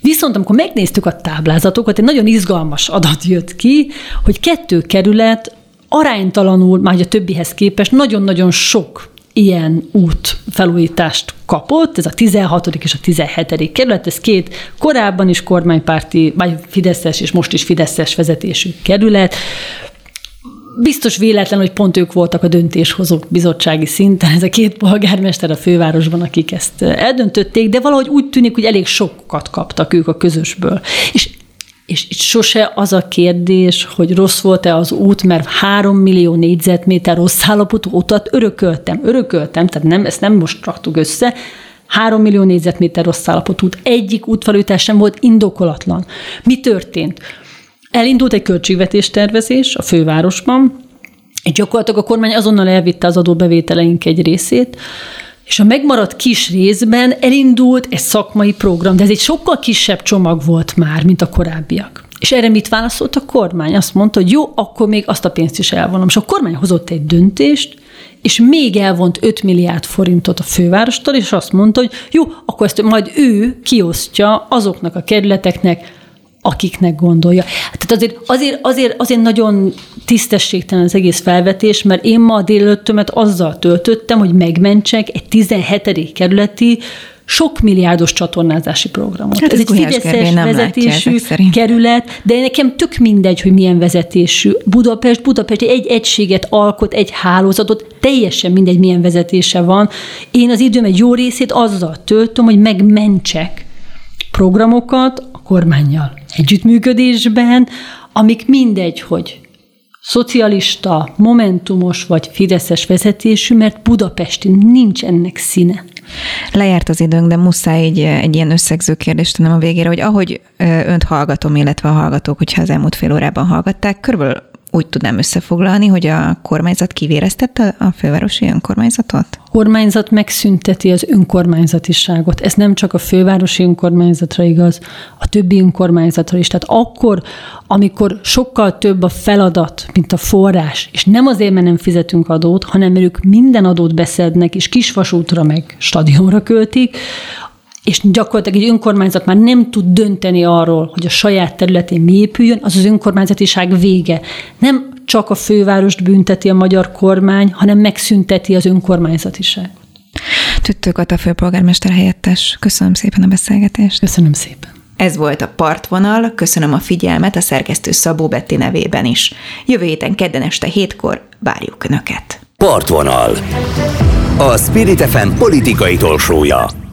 Viszont amikor megnéztük a táblázatokat, egy nagyon izgalmas adat jött ki, hogy kettő kerület aránytalanul, már a többihez képest nagyon-nagyon sok ilyen út felújítást kapott, ez a 16. és a 17. kerület, ez két korábban is kormánypárti, vagy Fideszes és most is Fideszes vezetésű kerület, biztos véletlen, hogy pont ők voltak a döntéshozók bizottsági szinten, ez a két polgármester a fővárosban, akik ezt eldöntötték, de valahogy úgy tűnik, hogy elég sokat kaptak ők a közösből. És és itt sose az a kérdés, hogy rossz volt-e az út, mert három millió négyzetméter rossz állapotú utat örököltem. Örököltem, tehát nem, ezt nem most raktuk össze. Három millió négyzetméter rossz állapotú út. Egyik útfelújítás sem volt indokolatlan. Mi történt? Elindult egy költségvetéstervezés a fővárosban, és gyakorlatilag a kormány azonnal elvitte az adóbevételeink egy részét, és a megmaradt kis részben elindult egy szakmai program, de ez egy sokkal kisebb csomag volt már, mint a korábbiak. És erre mit válaszolt a kormány? Azt mondta, hogy jó, akkor még azt a pénzt is elvonom. És a kormány hozott egy döntést, és még elvont 5 milliárd forintot a fővárostól, és azt mondta, hogy jó, akkor ezt majd ő kiosztja azoknak a kerületeknek, akiknek gondolja. Tehát azért, azért, azért, azért nagyon tisztességtelen az egész felvetés, mert én ma a délelőttömet azzal töltöttem, hogy megmentsek egy 17. kerületi sok milliárdos csatornázási programot. Hát ez, ez egy fideszes vezetésű kerület, de nekem tök mindegy, hogy milyen vezetésű. Budapest, Budapest egy egységet alkot, egy hálózatot, teljesen mindegy, milyen vezetése van. Én az időm egy jó részét azzal töltöm, hogy megmentsek programokat a kormányjal együttműködésben, amik mindegy, hogy szocialista, momentumos vagy fideszes vezetésű, mert Budapesti nincs ennek színe. Lejárt az időnk, de muszáj egy, egy ilyen összegző kérdést tennem a végére, hogy ahogy önt hallgatom, illetve a hallgatók, hogyha az elmúlt fél órában hallgatták, körülbelül úgy tudnám összefoglalni, hogy a kormányzat kivéreztette a fővárosi önkormányzatot? A kormányzat megszünteti az önkormányzatiságot. Ez nem csak a fővárosi önkormányzatra igaz, a többi önkormányzatra is. Tehát akkor, amikor sokkal több a feladat, mint a forrás, és nem azért, mert nem fizetünk adót, hanem mert ők minden adót beszednek, és kisvasútra meg stadionra költik, és gyakorlatilag egy önkormányzat már nem tud dönteni arról, hogy a saját területén mi épüljön, az az önkormányzatiság vége. Nem csak a fővárost bünteti a magyar kormány, hanem megszünteti az önkormányzatiságot. Tüttő a főpolgármester helyettes. Köszönöm szépen a beszélgetést. Köszönöm szépen. Ez volt a Partvonal, köszönöm a figyelmet a szerkesztő Szabó Betti nevében is. Jövő héten kedden este hétkor várjuk Önöket. Partvonal. A Spirit FM politikai tolsója.